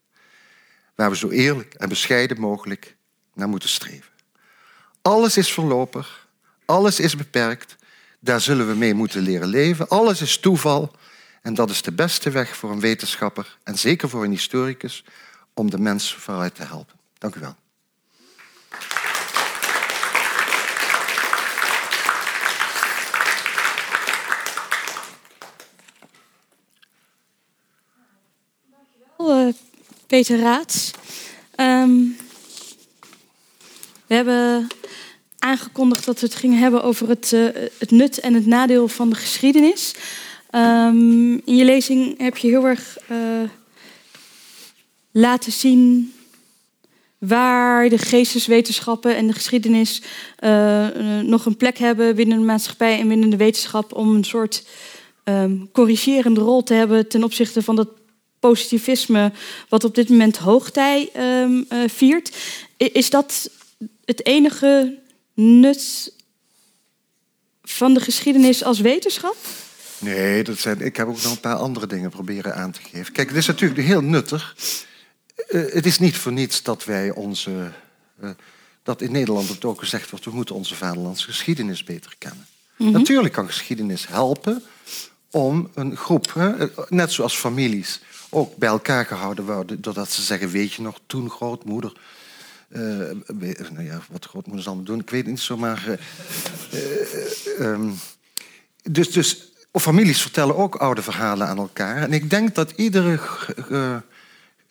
waar we zo eerlijk en bescheiden mogelijk naar moeten streven. Alles is voorlopig, alles is beperkt, daar zullen we mee moeten leren leven. Alles is toeval en dat is de beste weg voor een wetenschapper en zeker voor een historicus om de mens vooruit te helpen. Dank u wel. Eh, Peter Raats. Ehm, we hebben aangekondigd dat we het gingen hebben over het, uh, het nut en het nadeel van de geschiedenis. Um, in je lezing heb je heel erg uh, laten zien waar de geesteswetenschappen en de geschiedenis uh, nog een plek hebben binnen de maatschappij en binnen de wetenschap om een soort um, corrigerende rol te hebben ten opzichte van dat positivisme, wat op dit moment hoogtij um, uh, viert. Is dat het enige nut van de geschiedenis als wetenschap? Nee, dat zijn, ik heb ook nog een paar andere dingen proberen aan te geven. Kijk, het is natuurlijk heel nuttig. Uh, het is niet voor niets dat wij onze. Uh, dat in Nederland het ook gezegd wordt: we moeten onze vaderlandse geschiedenis beter kennen. Mm -hmm. Natuurlijk kan geschiedenis helpen om een groep, hè, net zoals families, ook bij elkaar gehouden worden, doordat ze zeggen, weet je nog, toen grootmoeder, uh, nou ja, wat grootmoeders allemaal doen, ik weet het niet zo, maar... Uh, um, dus, dus families vertellen ook oude verhalen aan elkaar. En ik denk dat iedere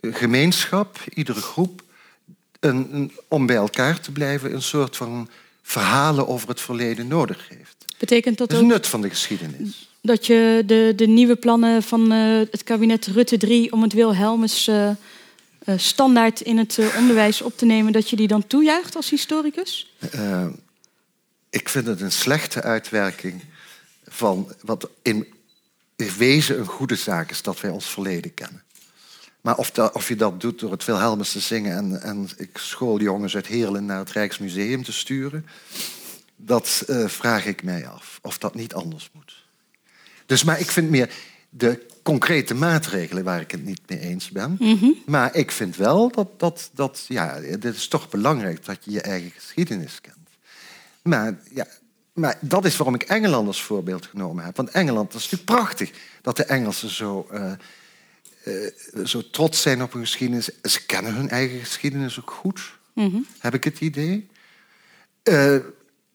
gemeenschap, iedere groep, een, om bij elkaar te blijven, een soort van verhalen over het verleden nodig heeft. Betekent dat, dat is ook nut van de geschiedenis. Dat je de, de nieuwe plannen van uh, het kabinet Rutte 3 om het Wilhelmus uh, uh, standaard in het onderwijs op te nemen, dat je die dan toejuicht als historicus? ik vind het een slechte uitwerking van wat in wezen een goede zaak is dat wij ons verleden kennen. Maar of, dat, of je dat doet door het Wilhelmus te zingen en, en ik schooljongens uit Heerlen naar het Rijksmuseum te sturen, dat uh, vraag ik mij af. Of dat niet anders moet. Dus, maar ik vind meer de concrete maatregelen waar ik het niet mee eens ben. Mhm. Maar ik vind wel dat, dat, dat ja, het is toch belangrijk dat je je eigen geschiedenis kent. Maar ja, maar dat is waarom ik Engeland als voorbeeld genomen heb. Want Engeland, dat is natuurlijk prachtig dat de Engelsen zo, uh, uh, zo trots zijn op hun geschiedenis. Ze kennen hun eigen geschiedenis ook goed, Mhm. heb ik het idee. Uh,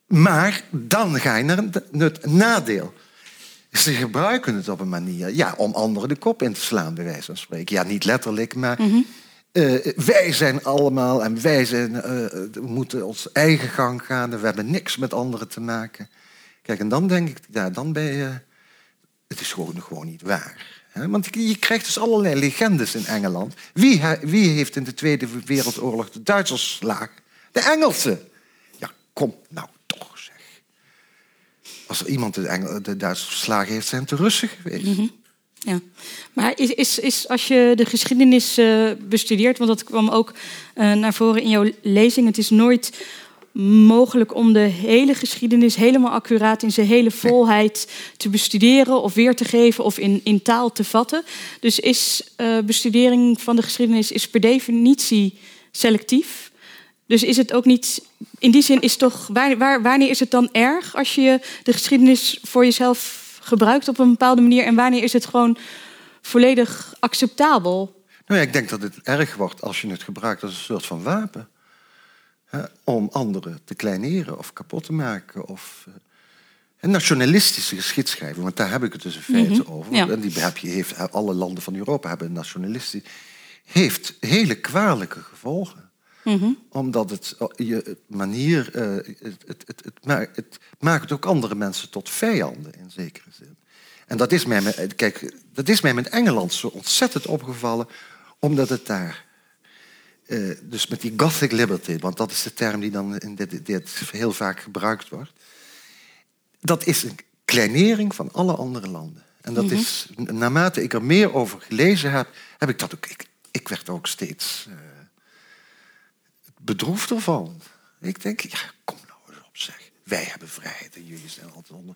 maar dan ga je naar het nadeel. Ze gebruiken het op een manier ja, om anderen de kop in te slaan, bij wijze van spreken. Ja, niet letterlijk, maar Mhm. uh, wij zijn allemaal en wij zijn, we moeten ons eigen gang gaan. We hebben niks met anderen te maken. Kijk, en dan denk ik, ja, dan ben je... Het is gewoon, gewoon niet waar. Want je krijgt dus allerlei legendes in Engeland. Wie, wie heeft in de Tweede Wereldoorlog de Duitsers geslagen? De Engelsen. Ja, kom nou toch, zeg. Als er iemand de, Engel, de Duitsers verslagen heeft, zijn het de Russen geweest. Mhm. Ja, maar is, is, is als je de geschiedenis uh, bestudeert, want dat kwam ook uh, naar voren in jouw lezing, het is nooit mogelijk om de hele geschiedenis helemaal accuraat in zijn hele volheid te bestuderen of weer te geven of in, in taal te vatten. Dus is uh, bestudering van de geschiedenis is per definitie selectief. Dus is het ook niet, in die zin is toch, waar, waar, wanneer is het dan erg als je de geschiedenis voor jezelf gebruikt op een bepaalde manier en wanneer is het gewoon volledig acceptabel? Nou ja, ik denk dat het erg wordt als je het gebruikt als een soort van wapen. Hè, om anderen te kleineren of kapot te maken. Of, uh, een nationalistische geschiedschrijving, want daar heb ik het dus in feite Mhm, over. ja. En die heb je, heeft, alle landen van Europa hebben een nationalistisch. Heeft hele kwalijke gevolgen Mhm. omdat het je het manier. Het, het, het, het, maakt, het maakt ook andere mensen tot vijanden in zekere zin. En dat is mij, met- kijk, dat is mij met Engeland zo ontzettend opgevallen, omdat het daar. Eh, dus met die Gothic Liberty, want dat is de term die dan in dit, dit heel vaak gebruikt wordt. Dat is een kleinering van alle andere landen. En dat is, naarmate ik er meer over gelezen heb, heb ik dat ook. Ik, ik werd ook steeds. eh, bedroefd ervan. Ik denk, ja, kom nou eens op zeg. Wij hebben vrijheid en jullie zijn altijd onder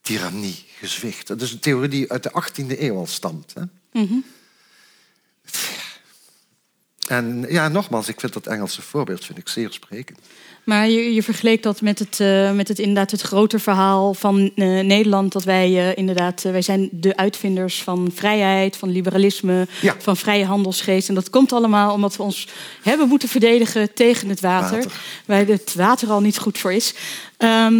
tirannie gezwicht. Dat is een theorie die uit de 18e eeuw al stamt. Hè? Mhm. En ja, nogmaals, ik vind dat Engelse voorbeeld vind ik zeer sprekend. Maar je, je vergeleek dat met het, eh, met het inderdaad het groter verhaal van eh, Nederland. Dat wij eh, inderdaad, wij zijn de uitvinders van vrijheid, van liberalisme, Ja. van vrije handelsgeest. En dat komt allemaal omdat we ons hebben moeten verdedigen tegen het water. Water. Waar het water al niet goed voor is. Ehm,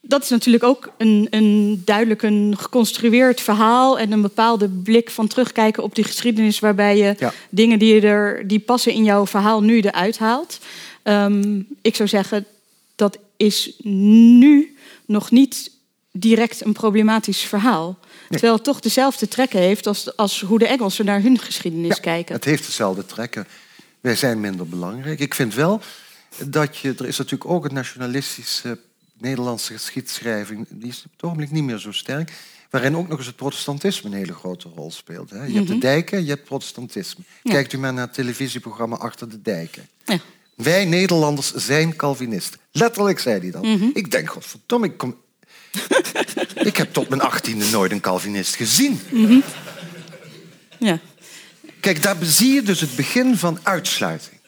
dat is natuurlijk ook een, een duidelijk een geconstrueerd verhaal en een bepaalde blik van terugkijken op die geschiedenis, waarbij je Ja. dingen die, je er, die passen in jouw verhaal nu eruit haalt. Ehm, ik zou zeggen, dat is nu nog niet direct een problematisch verhaal. Terwijl het toch dezelfde trekken heeft als, als hoe de Engelsen naar hun geschiedenis Ja, kijken. Het heeft dezelfde trekken. Wij zijn minder belangrijk. Ik vind wel dat je... Er is natuurlijk ook een nationalistische Nederlandse geschiedschrijving... die is op het ogenblik niet meer zo sterk... waarin ook nog eens het protestantisme een hele grote rol speelt. Hè. Je hebt de dijken, je hebt protestantisme. Ja. Kijkt u maar naar het televisieprogramma Achter de Dijken. Ja. Wij Nederlanders zijn Calvinisten. Letterlijk zei hij dat. Ik denk, godverdomme, ik kom... ik heb tot mijn achttiende nooit een Calvinist gezien. Ja. Kijk, daar zie je dus het begin van uitsluiting.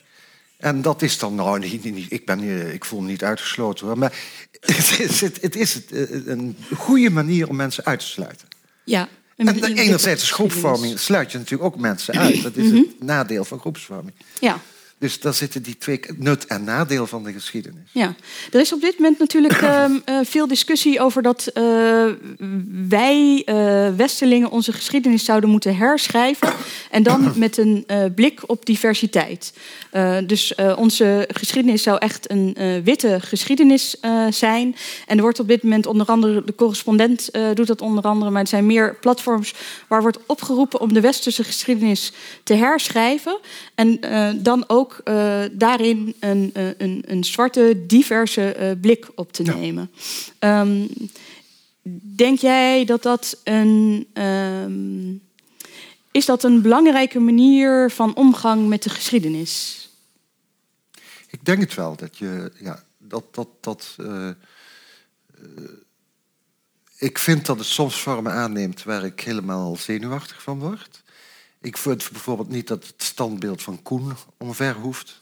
En dat is dan, nou, niet, niet- ik, ben, ik voel me niet uitgesloten hoor, maar het is, het, het is eh, een goede manier om mensen uit te sluiten. Ja. En, en enerzijds is groepsvorming sluit je natuurlijk ook mensen uit. Dat is het nadeel van groepsvorming. Ja. Dus daar zitten die twee nut en nadeel van de geschiedenis. Ja, er is op dit moment natuurlijk uh, veel discussie over dat uh, wij uh, Westelingen onze geschiedenis zouden moeten herschrijven. En dan met een blik op diversiteit. dus onze geschiedenis zou echt een witte geschiedenis zijn. En er wordt op dit moment onder andere, de correspondent doet dat onder andere, maar het zijn meer platforms waar wordt opgeroepen om de westerse geschiedenis te herschrijven. En dan ook uh, daarin een, uh, een, een, zwarte, diverse uh, blik op te nemen. Um, denk jij dat dat een. Um, is dat een belangrijke manier van omgang met de geschiedenis? Ik denk het wel. Dat je. Ja, dat. dat, dat ik vind dat het soms vormen aanneemt waar ik helemaal zenuwachtig van word. Ik vind bijvoorbeeld niet dat het standbeeld van Koen omver hoeft.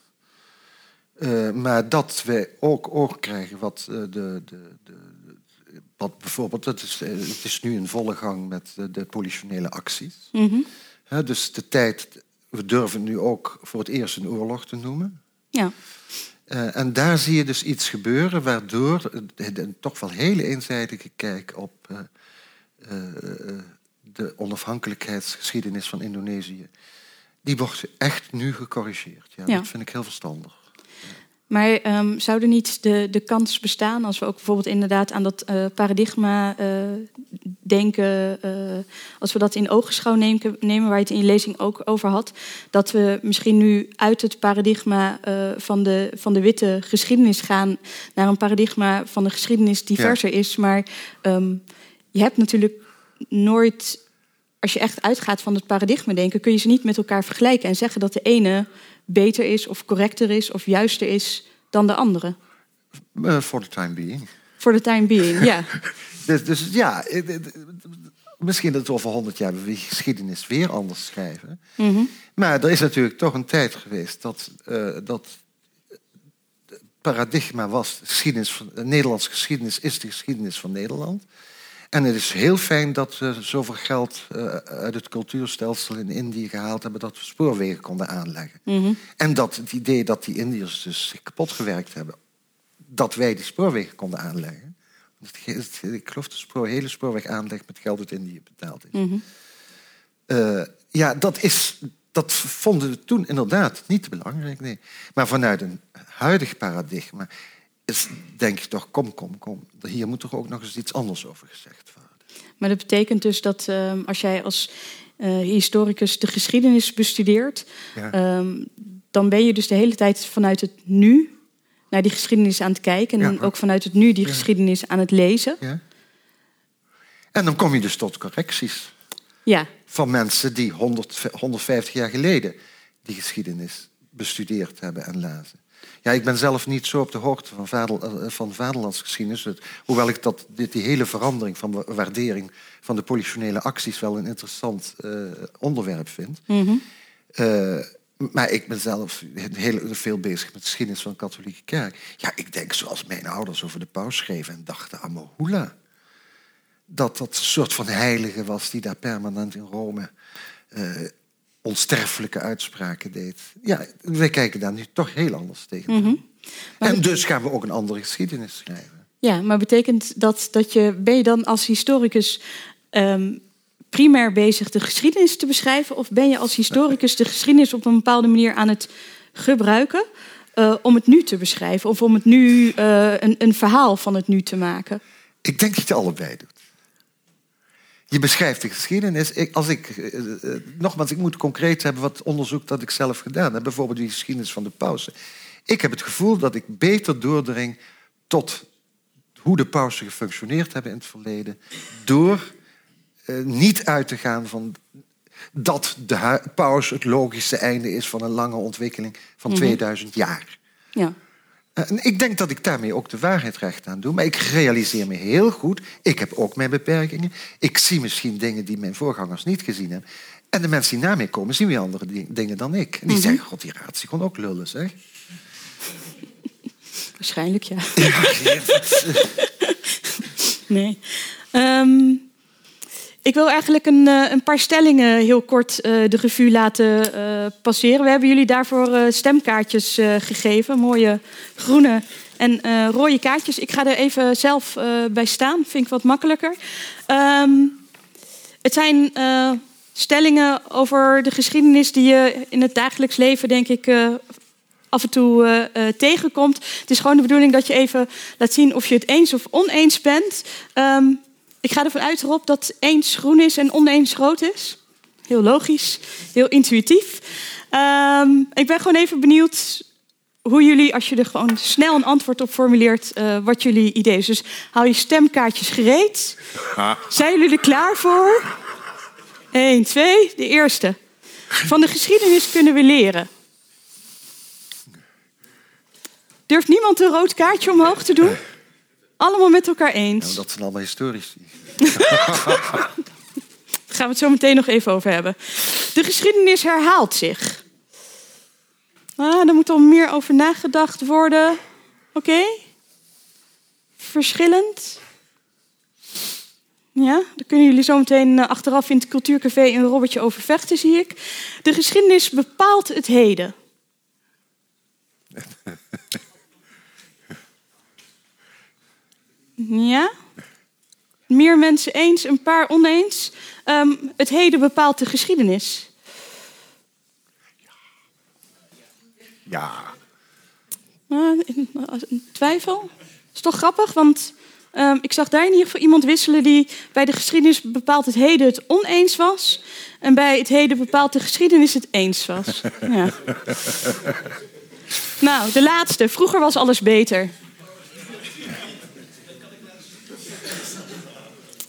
Uh, maar dat wij ook oog krijgen wat uh, de, de, de, wat bijvoorbeeld, het is, uh, het is nu in volle gang met de, de politionele acties. Mm -hmm. dus de tijd, we durven nu ook voor het eerst een oorlog te noemen. Ja. en daar zie je dus iets gebeuren waardoor een toch wel hele eenzijdige kijk op de onafhankelijkheidsgeschiedenis van Indonesië, die wordt echt nu gecorrigeerd. Ja, Dat vind ik heel verstandig. Maar um, zou er niet de, de kans bestaan, als we ook bijvoorbeeld inderdaad aan dat uh, paradigma uh, denken, uh, als we dat in ogenschouw nemen, nemen, waar je het in je lezing ook over had, dat we misschien nu uit het paradigma van, de, van de witte geschiedenis gaan naar een paradigma van de geschiedenis diverser ja. is. Maar um, je hebt natuurlijk nooit, als je echt uitgaat van het paradigma denken, kun je ze niet met elkaar vergelijken en zeggen dat de ene beter is of correcter is of juister is dan de andere. For the time being. For the time being, ja. dus, dus, ja, misschien dat we over honderd jaar we geschiedenis weer anders schrijven. Mm -hmm. Maar er is natuurlijk toch een tijd geweest dat, uh, dat paradigma was, geschiedenis van, Nederlandse geschiedenis is de geschiedenis van Nederland. En het is heel fijn dat we zoveel geld uh, uit het cultuurstelsel in Indië gehaald hebben dat we spoorwegen konden aanleggen. Mm -hmm. En dat het idee dat die Indiërs dus kapot gewerkt hebben, dat wij die spoorwegen konden aanleggen. Ik geloof dat de hele spoorweg aanleg met geld uit Indië betaald is. Mm -hmm. uh, ja, dat, is, dat vonden we toen inderdaad niet belangrijk. Nee. Maar vanuit een huidig paradigma is denk je toch, kom, kom, kom. Hier moet toch ook nog eens iets anders over gezegd worden. Maar dat betekent dus dat uh, als jij als uh, historicus de geschiedenis bestudeert, ja. um, dan ben je dus de hele tijd vanuit het nu naar die geschiedenis aan het kijken. En ja, ook vanuit het nu die ja. geschiedenis aan het lezen. Ja. En dan kom je dus tot correcties. Ja. Van mensen die 100, 150 jaar geleden die geschiedenis bestudeerd hebben en lazen. Ja, ik ben zelf niet zo op de hoogte van, vader, eh, van vaderlandsgeschiedenis. Hoewel ik dat, die hele verandering van waardering van de politionele acties wel een interessant uh, onderwerp vind. Mm -hmm. uh, maar ik ben zelf heel veel bezig met de geschiedenis van de katholieke kerk. Ja, ik denk zoals mijn ouders over de paus schreven en dachten aan Mohula. Dat dat een soort van heilige was die daar permanent in Rome onsterfelijke uitspraken deed. Ja, wij kijken daar nu toch heel anders tegen. Mm -hmm. En dus gaan we ook een andere geschiedenis schrijven. Ja, maar betekent dat dat je ben je dan als historicus um, primair bezig de geschiedenis te beschrijven, of ben je als historicus de geschiedenis op een bepaalde manier aan het gebruiken uh, om het nu te beschrijven, of om het nu uh, een, een verhaal van het nu te maken? Ik denk dat je allebei doet. Je beschrijft de geschiedenis. Ik, als ik, uh, nogmaals, ik moet concreet hebben wat onderzoek dat ik zelf gedaan heb. Bijvoorbeeld die geschiedenis van de pauze. Ik heb het gevoel dat ik beter doordring tot hoe de pausen gefunctioneerd hebben in het verleden. Door uh, niet uit te gaan van dat de pauze het logische einde is van een lange ontwikkeling van mm -hmm. 2000 jaar. Ja. En ik denk dat ik daarmee ook de waarheid recht aan doe. Maar ik realiseer me heel goed, ik heb ook mijn beperkingen. Ik zie misschien dingen die mijn voorgangers niet gezien hebben. En de mensen die na mij komen, zien weer andere dingen dan ik. En die mm -hmm. zeggen, god, die raad gewoon ook lullen, zeg. Waarschijnlijk, ja. ja nee. Um, Ik wil eigenlijk een, eh, een paar stellingen heel kort uh, de revue laten uh, passeren. We hebben jullie daarvoor stemkaartjes gegeven. Mooie groene en rode kaartjes. Ik ga er even zelf bij staan. Vind ik wat makkelijker. Um, het zijn stellingen over de geschiedenis die je in het dagelijks leven, denk ik, af en toe tegenkomt. Het is gewoon de bedoeling dat je even laat zien of je het eens of oneens bent. Um, ik ga ervan uit, Rob, dat eens groen is en oneens rood is. Heel logisch, heel intuïtief. Um, ik ben gewoon even benieuwd hoe jullie, als je er gewoon snel een antwoord op formuleert, uh, wat jullie idee is. Dus hou je stemkaartjes gereed. Zijn jullie er klaar voor? Eén, twee, de eerste. Van de geschiedenis kunnen we leren. Durft niemand een rood kaartje omhoog te doen? Allemaal met elkaar eens. Dat zijn allemaal historici. Daar gaan we het zo meteen nog even over hebben. De geschiedenis herhaalt zich. Ah, daar moet al meer over nagedacht worden. Oké? Verschillend. Ja, daar kunnen jullie zo meteen eh, achteraf in het cultuurcafé een robbertje over vechten, zie ik. De geschiedenis bepaalt het heden. Ja? Meer mensen eens, een paar oneens. Um, het heden bepaalt de geschiedenis. Ja. Uh, twijfel? is toch grappig, want um, ik zag daar in ieder geval iemand wisselen die bij de geschiedenis bepaalt het heden het oneens was. En bij het heden bepaalt de geschiedenis het eens was. Ja. nou, de laatste. Vroeger was alles beter.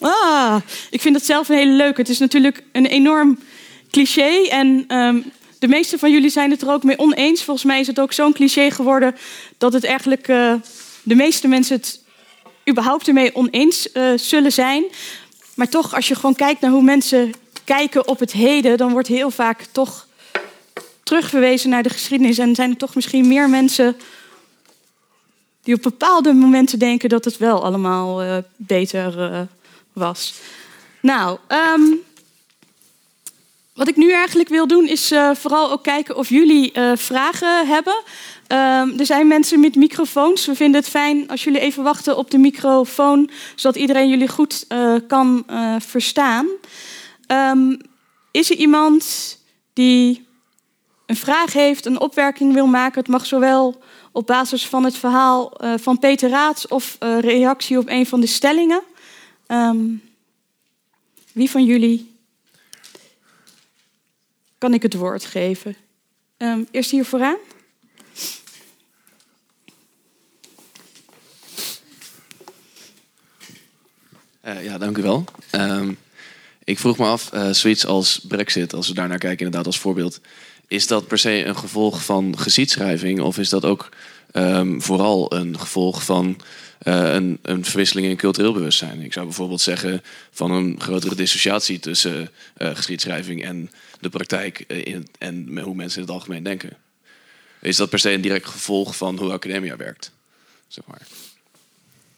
Ah, ik vind dat zelf een hele leuke. Het is natuurlijk een enorm cliché. En um, de meeste van jullie zijn het er ook mee oneens. Volgens mij is het ook zo'n cliché geworden dat het eigenlijk uh, de meeste mensen het überhaupt ermee oneens uh, zullen zijn. Maar toch, als je gewoon kijkt naar hoe mensen kijken op het heden, dan wordt heel vaak toch terugverwezen naar de geschiedenis. En zijn er toch misschien meer mensen die op bepaalde momenten denken dat het wel allemaal uh, beter Nou, um, wat ik nu eigenlijk wil doen is uh, vooral ook kijken of jullie uh, vragen hebben. Um, er zijn mensen met microfoons. We vinden het fijn als jullie even wachten op de microfoon, zodat iedereen jullie goed uh, kan verstaan. Um, is er iemand die een vraag heeft, een opwerking wil maken? Het mag zowel op basis van het verhaal van Peter Raats of reactie op een van de stellingen. Um, wie van jullie kan ik het woord geven? Um, eerst hier vooraan. Uh, ja, dank u wel. Um, ik vroeg me af, uh, zoiets als Brexit, als we daar naar kijken, inderdaad als voorbeeld, is dat per se een gevolg van geschiedschrijving of is dat ook vooral een gevolg van een, een, verwisseling in cultureel bewustzijn. Ik zou bijvoorbeeld zeggen van een grotere dissociatie tussen uh, geschiedschrijving en de praktijk uh, in, en hoe mensen in het algemeen denken. Is dat per se een direct gevolg van hoe academia werkt? Zeg maar.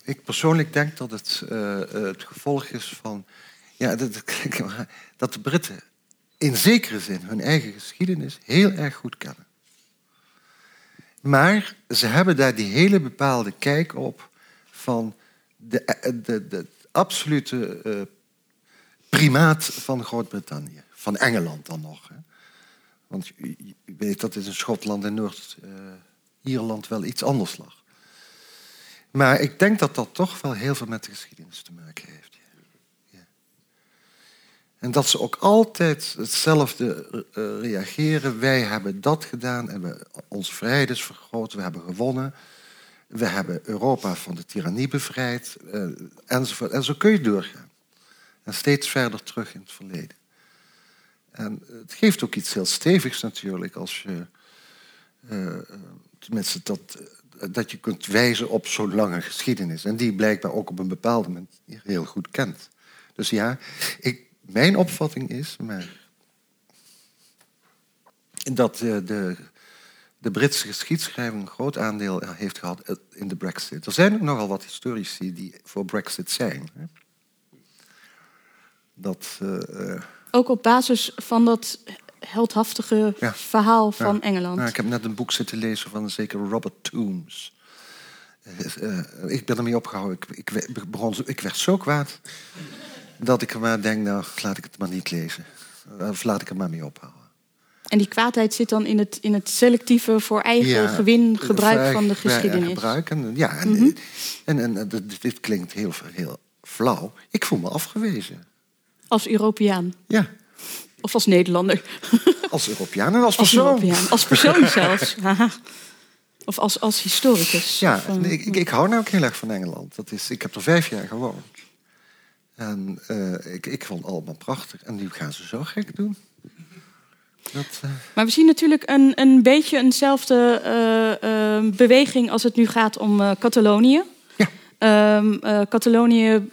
Ik persoonlijk denk dat het het gevolg is van ja, dat, dat de Britten in zekere zin hun eigen geschiedenis heel erg goed kennen. Maar ze hebben daar die hele bepaalde kijk op van de, de, de absolute uh, primaat van Groot-Brittannië. Van Engeland dan nog. Hè. Want je, weet dat het in Schotland en Noord-Ierland uh, wel iets anders lag. Maar ik denk dat dat toch wel heel veel met de geschiedenis te maken heeft. Ja. En dat ze ook altijd hetzelfde reageren. Wij hebben dat gedaan en we, onze vrijheid is vergroot, we hebben gewonnen. We hebben Europa van de tirannie bevrijd, uh, enzovoort. En zo kun je doorgaan. En steeds verder terug in het verleden. En het geeft ook iets heel stevigs natuurlijk als je, uh, tenminste dat, dat je kunt wijzen op zo'n lange geschiedenis. En die blijkbaar ook op een bepaalde moment heel goed kent. Dus ja, ik, mijn opvatting is maar, dat de de Britse geschiedschrijving een groot aandeel heeft gehad in de Brexit. Er zijn ook nogal wat historici die voor Brexit zijn. Dat, uh, Ook op basis van dat heldhaftige ja. verhaal van Engeland. ik heb net een boek zitten lezen van een zekere Robert Toombs. Uh, ik ben ermee opgehouden. Ik, ik, begon, ik werd zo kwaad dat ik maar denk, nou, laat ik het maar niet lezen. Of laat ik er maar mee ophouden. En die kwaadheid zit dan in het, in het selectieve voor eigen gewin gebruik van de geschiedenis. Gebruik en, ja, en, mhm. en, en, dit klinkt heel, heel flauw. Ik voel me afgewezen. Als Europeaan? Ja. Of als Nederlander? Als Europeaan en als persoon. Als, Europeaan. als persoon zelfs. Of als, als historicus. Ja, of, ik, ik, ik, hou nou ook heel erg van Engeland. Dat is, ik heb er vijf jaar gewoond. En uh, ik, ik vond het allemaal prachtig. En nu gaan ze zo gek doen. Dat, uh... Maar we zien natuurlijk een, een beetje eenzelfde uh, beweging als het nu gaat om Catalonië. Um, Catalonië,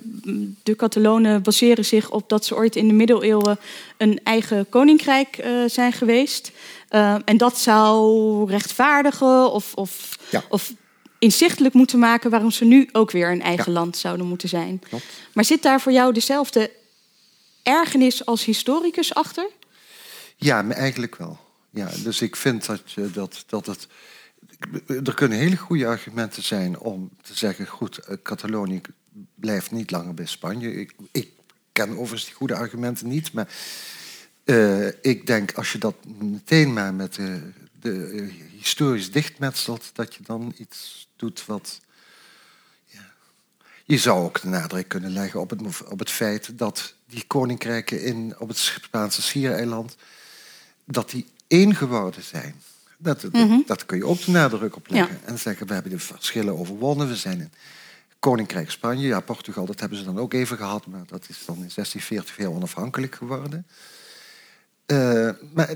de Catalonen baseren zich op dat ze ooit in de middeleeuwen een eigen koninkrijk zijn geweest. Uh, en dat zou rechtvaardigen of, of, ja. of, inzichtelijk moeten maken waarom ze nu ook weer een eigen ja. land zouden moeten zijn. Klopt. Maar zit daar voor jou dezelfde ergernis als historicus achter? Ja, eigenlijk wel. Ja, dus ik vind dat, dat, dat het er kunnen hele goede argumenten zijn om te zeggen: goed, eh, Catalonië blijft niet langer bij Spanje. Ik, ik ken overigens die goede argumenten niet, maar uh, ik denk als je dat meteen maar met de, de historisch dichtmetselt, dat je dan iets doet wat. Ja. Je zou ook de nadruk kunnen leggen op het, op het feit dat die koninkrijken in, op het Spaanse Schiereiland, dat die één geworden zijn. Dat, mhm. dat, kun je ook de nadruk op leggen. En zeggen, we hebben de verschillen overwonnen. We zijn in Koninkrijk Spanje. Ja, Portugal, dat hebben ze dan ook even gehad. Maar dat is dan in 1640 heel onafhankelijk geworden. Uh, maar,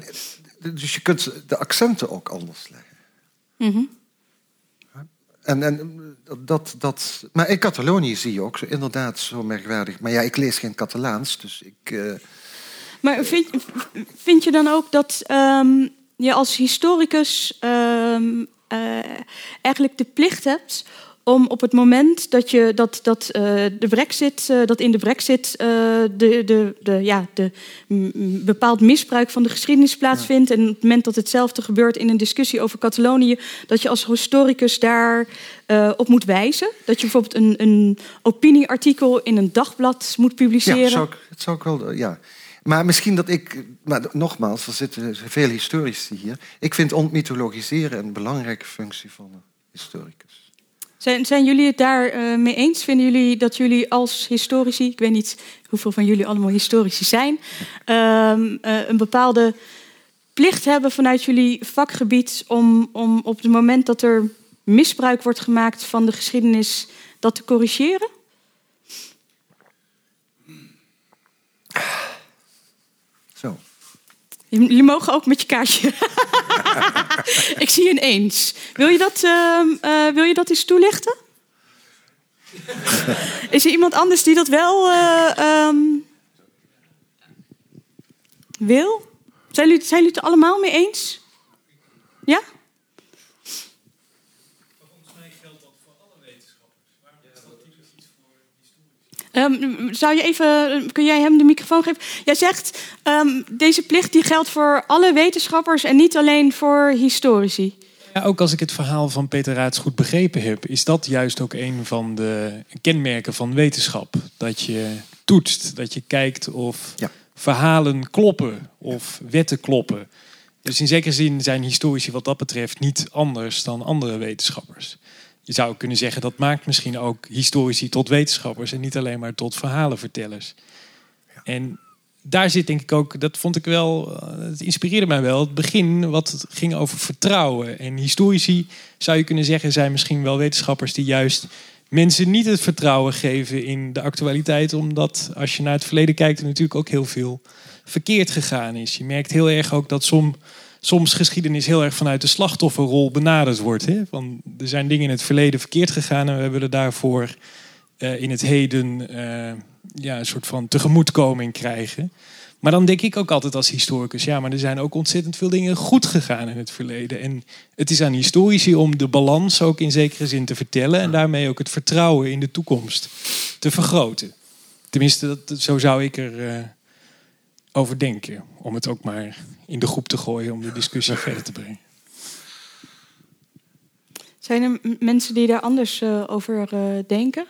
dus je kunt de accenten ook anders leggen. Mm En, en dat, dat, maar in Catalonië zie je ook zo, inderdaad zo merkwaardig. Maar ja, ik lees geen Catalaans, dus ik. Uh... Maar vind, vind je dan ook dat um, je als historicus um, uh, eigenlijk de plicht hebt om op het moment dat, je, dat, dat, uh, de brexit, uh, dat in de brexit de, de, de, ja, de bepaald misbruik van de geschiedenis plaatsvindt. En op het moment dat hetzelfde gebeurt in een discussie over Catalonië, dat je als historicus daar op moet wijzen. Dat je bijvoorbeeld een, een opinieartikel in een dagblad moet publiceren. Ja, zou ik, dat zou ik wel. Ja. Maar misschien dat ik, maar nogmaals, er zitten veel historici hier. Ik vind ontmythologiseren een belangrijke functie van een historicus. Zijn, zijn jullie het daar uh, mee eens? Vinden jullie dat jullie als historici, ik weet niet hoeveel van jullie allemaal historici zijn, uh, uh, een bepaalde plicht hebben vanuit jullie vakgebied om, om op het moment dat er misbruik wordt gemaakt van de geschiedenis dat te corrigeren? Jullie mogen ook met je kaartje. ik zie een eens. Wil je dat, uh, wil je dat eens toelichten? Is er iemand anders die dat wel uh, um, wil? Zijn jullie, zijn jullie het er allemaal mee eens? Ja? Um, zou je even, kun jij hem de microfoon geven? Jij zegt, um, deze plicht die geldt voor alle wetenschappers en niet alleen voor historici. Ja, ook als ik het verhaal van Peter Raats goed begrepen heb, is dat juist ook een van de kenmerken van wetenschap. Dat je toetst, dat je kijkt of ja. verhalen kloppen of wetten kloppen. Dus in zekere zin zijn historici wat dat betreft niet anders dan andere wetenschappers je zou kunnen zeggen dat maakt misschien ook historici tot wetenschappers en niet alleen maar tot verhalenvertellers. Ja. En daar zit denk ik ook, dat vond ik wel, eh, het inspireerde mij wel, het begin wat ging over vertrouwen. En historici, zou je kunnen zeggen, zijn misschien wel wetenschappers die juist mensen niet het vertrouwen geven in de actualiteit, omdat als je naar het verleden kijkt, er natuurlijk ook heel veel verkeerd gegaan is. Je merkt heel erg ook dat soms soms geschiedenis heel erg vanuit de slachtofferrol benaderd wordt. Hè? Van, er zijn dingen in het verleden verkeerd gegaan en we willen daarvoor uh, in het heden uh, ja, een soort van tegemoetkoming krijgen. Maar dan denk ik ook altijd als historicus, ja, maar er zijn ook ontzettend veel dingen goed gegaan in het verleden. En het is aan historici om de balans ook in zekere zin te vertellen en daarmee ook het vertrouwen in de toekomst te vergroten. Tenminste, dat, zo zou ik er uh, over denken. Om het ook maar in de groep te gooien om de discussie verder te brengen. Zijn er mensen die daar anders uh, over uh, denken?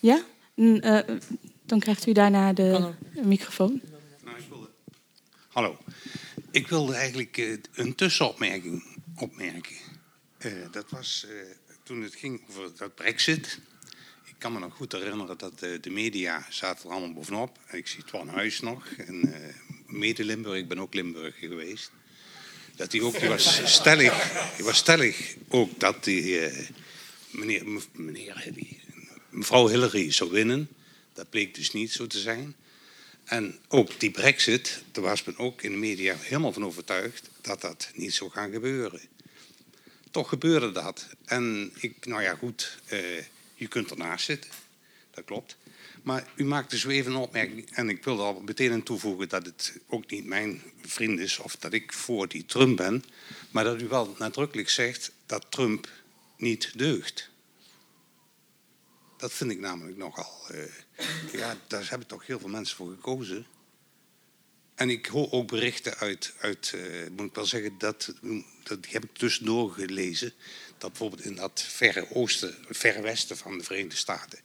Ja? Uh, dan krijgt u daarna de Hallo. microfoon. Nou, ik wilde... Hallo. Ik wilde eigenlijk een tussenopmerking opmerken. dat was toen het ging over dat brexit. Kan me nog goed herinneren dat de media zaten er allemaal bovenop. Ik zie Twan Huis nog. En mede Limburg, ik ben ook Limburger geweest dat hij ook, die was stellig, die was stellig ook dat die, uh, meneer, meneer die, mevrouw Hillary zou winnen. Dat bleek dus niet zo te zijn. En ook die brexit, daar was men ook in de media helemaal van overtuigd dat dat niet zou gaan gebeuren. Toch gebeurde dat. En ik, nou ja goed, je kunt ernaast zitten. Dat klopt. Maar u maakte zo even een opmerking, en ik wil er al meteen aan toevoegen dat het ook niet mijn vriend is of dat ik voor die Trump ben, maar dat u wel nadrukkelijk zegt dat Trump niet deugt. Dat vind ik namelijk nogal. Uh, ja, daar hebben toch heel veel mensen voor gekozen. En ik hoor ook berichten uit, uit uh, moet ik wel zeggen, dat, dat heb ik tussendoor gelezen. Dat bijvoorbeeld in dat verre oosten, verre westen van de Verenigde Staten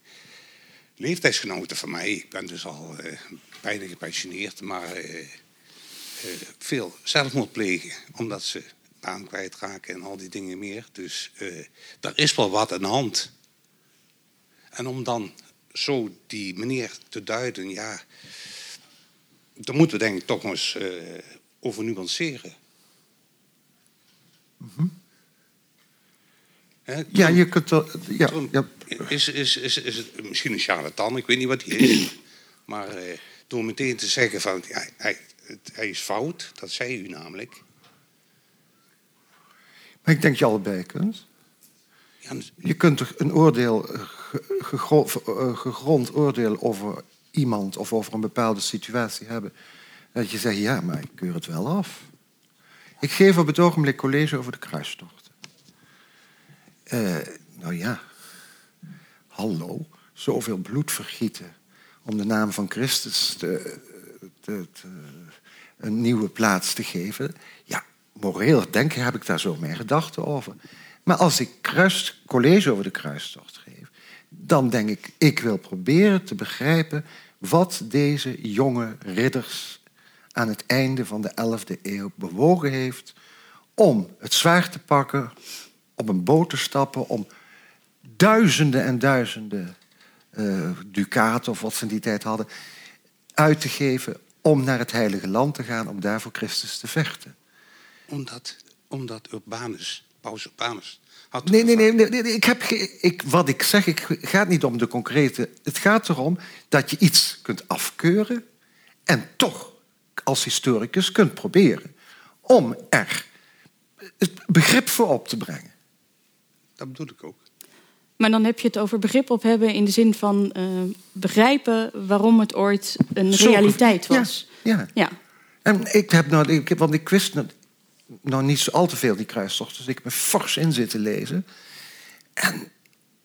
leeftijdsgenoten van mij, ik ben dus al uh, bijna gepensioneerd, maar uh, uh, veel zelfmoord plegen omdat ze baan kwijtraken en al die dingen meer. Dus daar is wel wat aan de hand. En om dan zo die meneer te duiden, ja, daar moeten we denk ik toch eens over nuanceren. Mm ja, je kunt er, ja, ja. Is, is, is, is het misschien een charlatan, ik weet niet wat hij is. maar eh, door meteen te zeggen van ja, hij, hij is fout, dat zei u namelijk. Maar ik denk je allebei kunt. Ja, je kunt toch een oordeel, eh, eh, gegrond oordeel over iemand of over een bepaalde situatie hebben. Dat je zegt, ja, maar ik keur het wel af. Ik geef op het ogenblik college over de kruistocht. Uh, nou ja, hallo, zoveel bloed vergieten om de naam van Christus een nieuwe plaats te geven. Ja, moreel denken heb ik daar zo mijn gedachten over. Maar als ik kruis, college over de kruistocht geef, dan denk ik, ik wil proberen te begrijpen wat deze jonge ridders aan het einde van de 11e eeuw bewogen heeft om het zwaard te pakken, op een boot te stappen om duizenden en duizenden uh, ducaten of wat ze in die tijd hadden uit te geven om naar het Heilige Land te gaan om daar voor Christus te vechten. Omdat, omdat Urbanus, Paus Urbanus, had nee, nee, nee, nee, nee, ik heb ik, wat ik zeg, ik gaat niet om de concrete. Het gaat erom dat je iets kunt afkeuren en toch als historicus kunt proberen om er het begrip voor op te brengen. Dat bedoel ik ook. Maar dan heb je het over begrip op hebben in de zin van uh, begrijpen waarom het ooit een realiteit was. Ja, ja. ja. En ik heb nou, ik, want ik wist nou niet zo al te veel die kruistocht, dus ik heb me fors in zitten lezen. En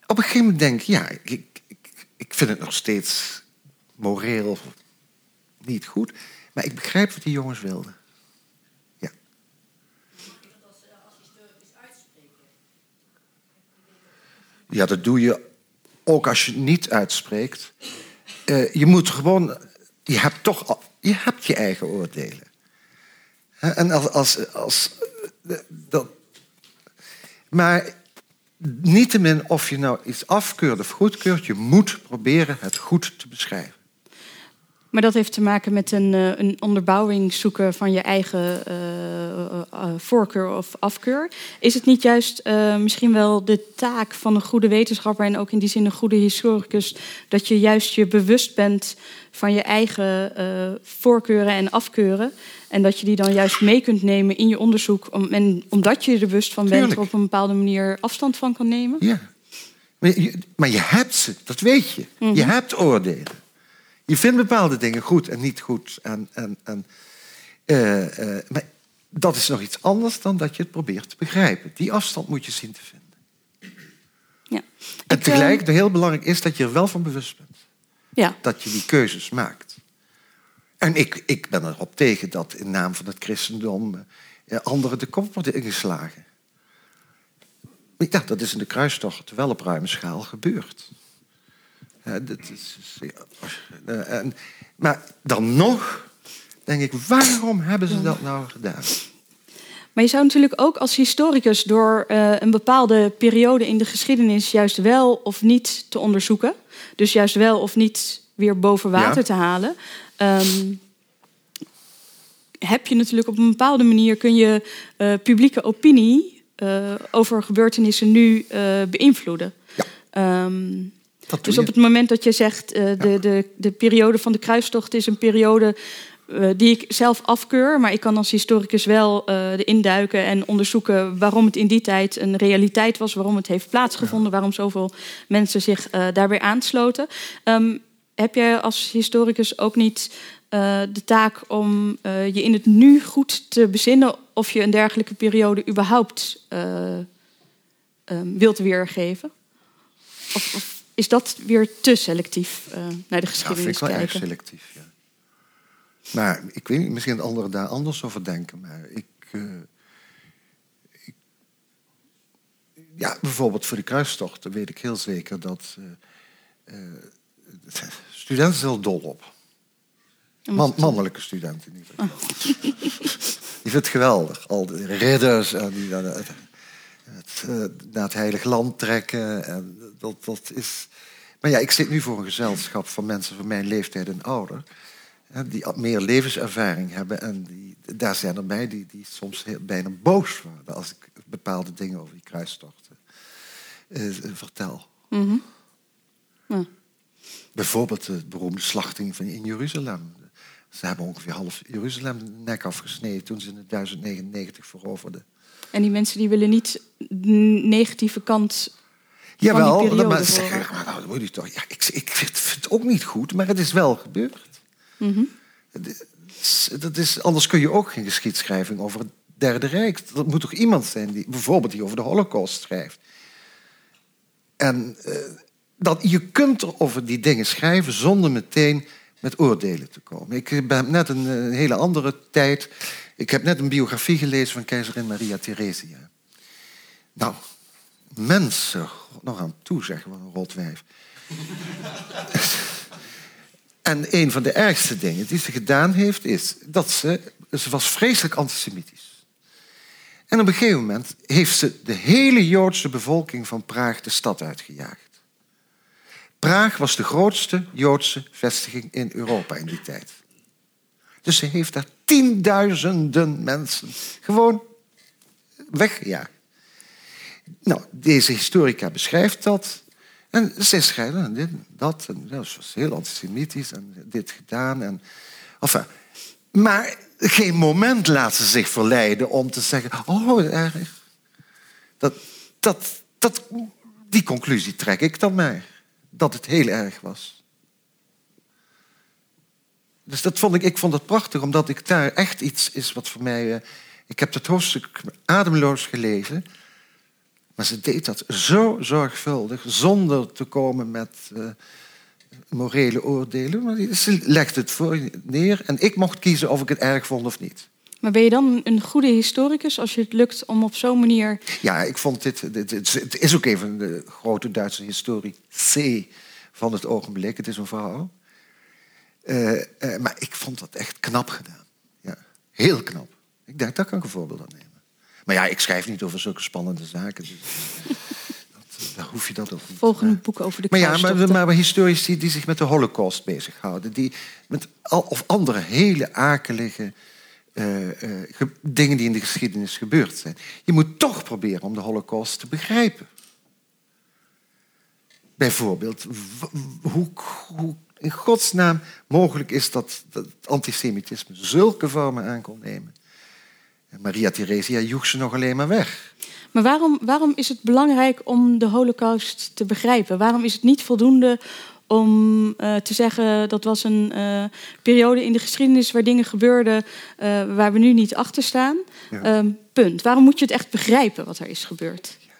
op een gegeven moment denk ik, ja, ik, ik, ik vind het nog steeds moreel niet goed, maar ik begrijp wat die jongens wilden. Ja, dat doe je ook als je het niet uitspreekt. Uh, je moet gewoon. Je hebt toch. Je hebt je eigen oordelen. En als. als, als uh, dat, maar niettemin of je nou iets afkeurt of goedkeurt, je moet proberen het goed te beschrijven. Maar dat heeft te maken met een, eh, een onderbouwing zoeken van je eigen uh, voorkeur of afkeur. Is het niet juist misschien wel de taak van een goede wetenschapper en ook in die zin een goede historicus, dat je juist je bewust bent van je eigen voorkeuren en afkeuren? En dat je die dan juist mee kunt nemen in je onderzoek, om, en omdat je er bewust van bent, er op een bepaalde manier afstand van kan nemen? Ja. Maar je, maar je hebt ze, dat weet je. Je mhm. hebt oordelen. Je vindt bepaalde dingen goed en niet goed. En, en, en, uh, uh, maar dat is nog iets anders dan dat je het probeert te begrijpen. Die afstand moet je zien te vinden. Ja. En tegelijk, uh, heel belangrijk is dat je er wel van bewust bent. Ja. Dat je die keuzes maakt. En ik, ik ben erop tegen dat in naam van het christendom uh, anderen de kop worden ingeslagen. Ja, dat is in de kruistocht wel op ruime schaal gebeurd. Ja, dat is, uh, en, maar dan nog denk ik, waarom hebben ze dat nou gedaan? Maar je zou natuurlijk ook als historicus door uh, een bepaalde periode in de geschiedenis juist wel of niet te onderzoeken, dus juist wel of niet weer boven water ja. te halen, um, heb je natuurlijk op een bepaalde manier kun je uh, publieke opinie uh, over gebeurtenissen nu beïnvloeden. Ja. Um, dus op het moment dat je zegt uh, de, ja. de, de periode van de kruistocht is een periode uh, die ik zelf afkeur, maar ik kan als historicus wel uh, erin duiken en onderzoeken waarom het in die tijd een realiteit was, waarom het heeft plaatsgevonden, ja. waarom zoveel mensen zich daarbij aansloten. Um, heb jij als historicus ook niet de taak om je in het nu goed te bezinnen of je een dergelijke periode überhaupt wilt weergeven? Of, of is dat weer te selectief uh, naar de geschiedenis ja, vind ik wel kijken? erg selectief, ja. Maar ik weet niet, misschien anderen daar anders over denken. Maar ik, uh, ik ja, bijvoorbeeld voor de kruistocht weet ik heel zeker dat studenten zijn er dol op. Man, mannelijke studenten in ieder geval. Oh. Die vindt het geweldig. Al die ridders en die, het, naar het heilige land trekken. En dat, dat is... Maar ja, ik zit nu voor een gezelschap van mensen van mijn leeftijd en ouder. Die meer levenservaring hebben. En die, daar zijn er bij die, die soms heel, bijna boos worden als ik bepaalde dingen over die kruistochten uh, vertel. Mm -hmm. ja. Bijvoorbeeld de beroemde slachting van in Jeruzalem. Ze hebben ongeveer half Jeruzalem de nek afgesneden toen ze in 1099 veroverden. En die mensen die willen niet de negatieve kant Jawel, van die maar zeg, maar, nou, moet je toch, ja, ik, ik vind het ook niet goed, maar het is wel gebeurd. Mm -hmm. dat is, anders kun je ook geen geschiedschrijving over het Derde Rijk. Dat moet toch iemand zijn die bijvoorbeeld die over de Holocaust schrijft. En uh, dat, je kunt er over die dingen schrijven zonder meteen met oordelen te komen. Ik ben net een, een hele andere tijd. Ik heb net een biografie gelezen van keizerin Maria Theresia. Nou, mensen nog aan toe zeggen wat een rotwijf. en een van de ergste dingen die ze gedaan heeft, is dat ze. Ze was vreselijk antisemitisch. En op een gegeven moment heeft ze de hele Joodse bevolking van Praag de stad uitgejaagd. Praag was de grootste Joodse vestiging in Europa in die tijd. Dus ze heeft daar tienduizenden mensen gewoon weggejaagd. Nou, deze historica beschrijft dat. En zij schrijven dit, dat. En dat was heel antisemitisch en dit gedaan. En, enfin, maar geen moment laat ze zich verleiden om te zeggen: Oh, erg. Dat, dat, dat, die conclusie trek ik dan maar. Dat het heel erg was. Dus dat vond ik, ik vond het prachtig, omdat ik daar echt iets is wat voor mij. Uh, ik heb het hoofdstuk ademloos gelezen. Maar ze deed dat zo zorgvuldig, zonder te komen met uh, morele oordelen. Maar ze legde het voor neer en ik mocht kiezen of ik het erg vond of niet. Maar ben je dan een goede historicus als je het lukt om op zo'n manier. Ja, ik vond dit. dit, dit het is ook even de grote Duitse historici van het ogenblik. Het is een vrouw. Uh, uh, maar ik vond dat echt knap gedaan. Ja, heel knap. Ik denk, daar kan ik een voorbeeld aan nemen. Maar ja, ik schrijf niet over zulke spannende zaken. Dus dat, daar hoef je dat ook niet. Volgende boek over de Maar ja, maar, maar, historici die zich met de holocaust bezighouden. Die met al, of andere hele akelige uh, dingen die in de geschiedenis gebeurd zijn. Je moet toch proberen om de holocaust te begrijpen. Bijvoorbeeld, hoe, hoe in godsnaam mogelijk is dat, dat antisemitisme zulke vormen aan kon nemen. Maria Theresia joeg ze nog alleen maar weg. Maar waarom, waarom is het belangrijk om de holocaust te begrijpen? Waarom is het niet voldoende om uh, te zeggen dat was een uh, periode in de geschiedenis waar dingen gebeurden uh, waar we nu niet achter staan? Ja. Um, punt. Waarom moet je het echt begrijpen wat er is gebeurd? Ja.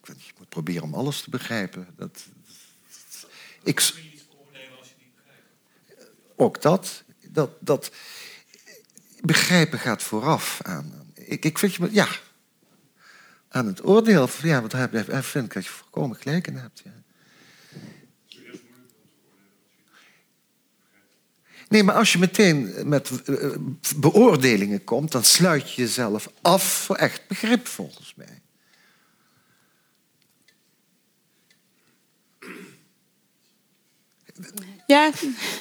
Ik, je moet probeer om alles te begrijpen. Dat, ik, ook dat, dat, dat. Begrijpen gaat vooraf aan. Ik, ik vind je, ja. Aan het oordeel. Ja, want daar vind ik dat je voorkomen gelijk in hebt. Ja. Nee, maar als je meteen met eh, beoordelingen komt, dan sluit je jezelf af voor echt begrip, volgens mij. Ja,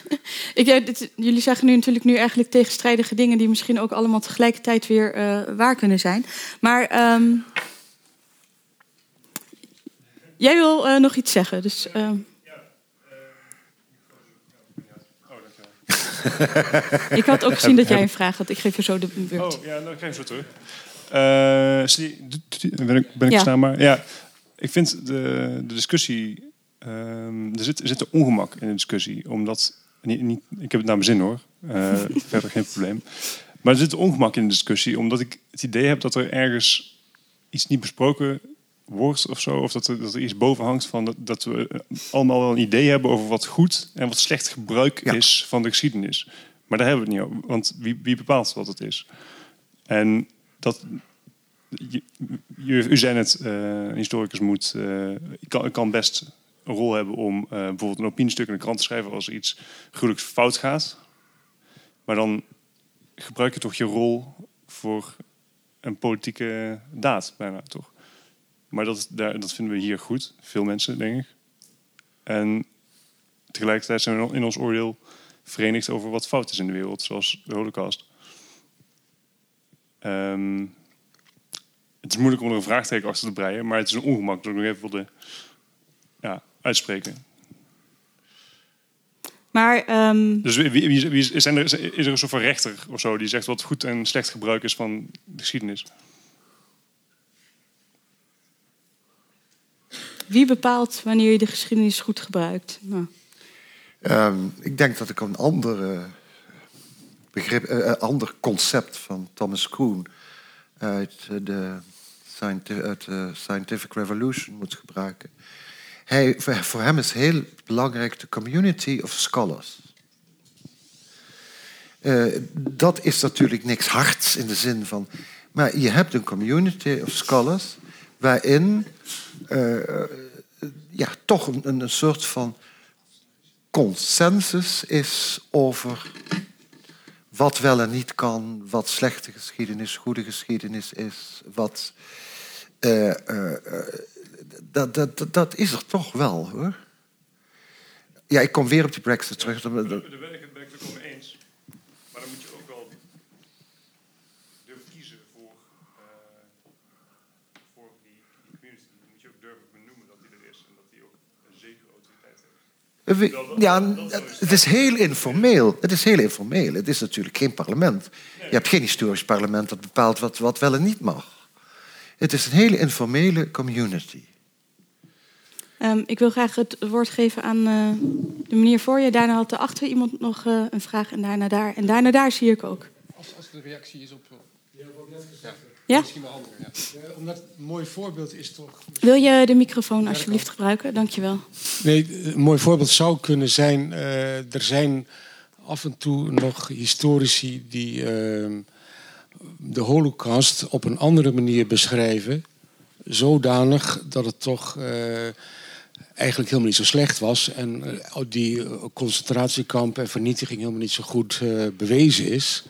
ik, dit, jullie zeggen nu natuurlijk nu eigenlijk tegenstrijdige dingen die misschien ook allemaal tegelijkertijd weer uh, waar kunnen zijn. Maar um, jij wil uh, nog iets zeggen, dus. Uh, ik had ook gezien dat jij een vraag had. Ik geef je zo de beurt. Oh ja, dan krijg je zo terug. Ben ik, ben ik ja. maar? Ja, ik vind de, de discussie Um, er, zit, er zit een ongemak in de discussie. Omdat, niet, niet, ik heb het naar mijn zin hoor, uh, verder geen probleem. Maar er zit een ongemak in de discussie, omdat ik het idee heb dat er ergens iets niet besproken wordt of zo. Of dat er, dat er iets boven hangt van dat, dat we allemaal wel een idee hebben over wat goed en wat slecht gebruik is van de geschiedenis. Maar daar hebben we het niet over, want wie, wie bepaalt wat het is? En dat, je, u zei net, uh, een historicus moet, uh, kan, kan best een rol hebben om uh, bijvoorbeeld een opiniestuk in de krant te schrijven als er iets gruwelijks fout gaat. Maar dan gebruik je toch je rol voor een politieke daad, bijna toch? Maar dat, dat vinden we hier goed, veel mensen, denk ik. En tegelijkertijd zijn we in ons oordeel verenigd over wat fout is in de wereld, zoals de Holocaust. Um, het is moeilijk om er een vraagteken achter te breien, maar het is een ongemak dat ik nog even wilde ja, uitspreken. Maar, um... Dus wie, wie, er, is er een soort van rechter of zo die zegt wat goed en slecht gebruik is van de geschiedenis? Wie bepaalt wanneer je de geschiedenis goed gebruikt? Nou. Um, ik denk dat ik een ander, begrip, uh, ander concept van Thomas Kuhn uit de uit de Scientific Revolution moet gebruiken. Hij, voor hem is heel belangrijk de community of scholars. Uh, dat is natuurlijk niks hards in de zin van. Maar je hebt een community of scholars waarin uh, ja, toch een, een soort van consensus is over wat wel en niet kan, wat slechte geschiedenis, goede geschiedenis is, wat. Uh, dat, dat, dat is er toch wel, hoor. Ja, ik kom weer op die Brexit terug. Daar ben ik het ook mee eens. Maar dan moet je ook wel durven kiezen voor, uh, voor die, die, community. Dan moet je ook durven benoemen dat die er is en dat die ook een zekere autoriteit heeft. Ja, het is heel informeel. Het is heel informeel. Het is natuurlijk geen parlement. Je hebt geen historisch parlement dat bepaalt wat, wat wel en niet mag. Het is een hele informele community. Um, ik wil graag het woord geven aan uh, de meneer voor je. Daarna had er achter iemand nog uh, een vraag en daarna daar. En daarna daar zie ik ook. Als, als de reactie is op... Ja, ja. ja? Misschien wel handiger, ja. ja. Omdat een mooi voorbeeld is toch... Wil je de microfoon alsjeblieft gebruiken? Dankjewel. Nee, een mooi voorbeeld zou kunnen zijn... Uh, er zijn af en toe nog historici die ehm, de holocaust op een andere manier beschrijven zodanig dat het toch eigenlijk helemaal niet zo slecht was. En uh, die uh, concentratiekamp en vernietiging helemaal niet zo goed uh, bewezen is.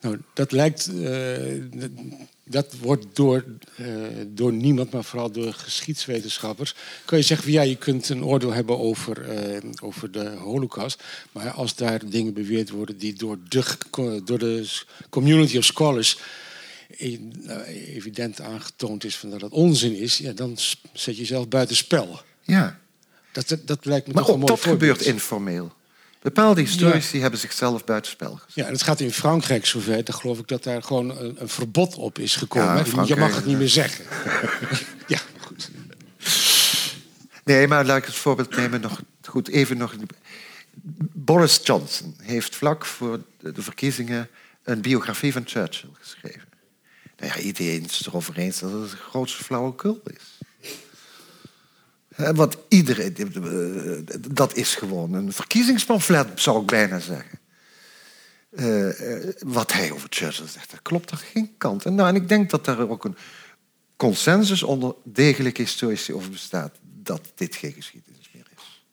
Nou, dat lijkt. dat wordt door, door niemand, maar vooral door geschiedswetenschappers. Kan je zeggen ja, je kunt een oordeel hebben over, over de Holocaust. Maar als daar dingen beweerd worden die door de, door de community of scholars evident aangetoond is van dat het onzin is, ja, dan zet je jezelf buiten spel. Ja. Dat, dat, lijkt me maar toch een mooi dat gebeurt informeel. Bepaalde historici hebben zichzelf buitenspel gezet. Ja, het gaat in Frankrijk zover. Dan geloof ik dat daar gewoon een, een verbod op is gekomen. Ja, je mag het niet meer zeggen. ja, goed. Nee, maar laat ik het voorbeeld nemen. Nog, goed, even nog. Boris Johnson heeft vlak voor de verkiezingen een biografie van Churchill geschreven. Nou ja, iedereen is het erover eens dat het de grootste flauwekul is. Want iedereen, dat is gewoon een verkiezingspamflet, zou ik bijna zeggen. wat hij over Churchill zegt, dat klopt er geen kant. En, nou, en ik denk dat er ook een consensus onder degelijke historici over bestaat dat dit geen geschiedenis meer is.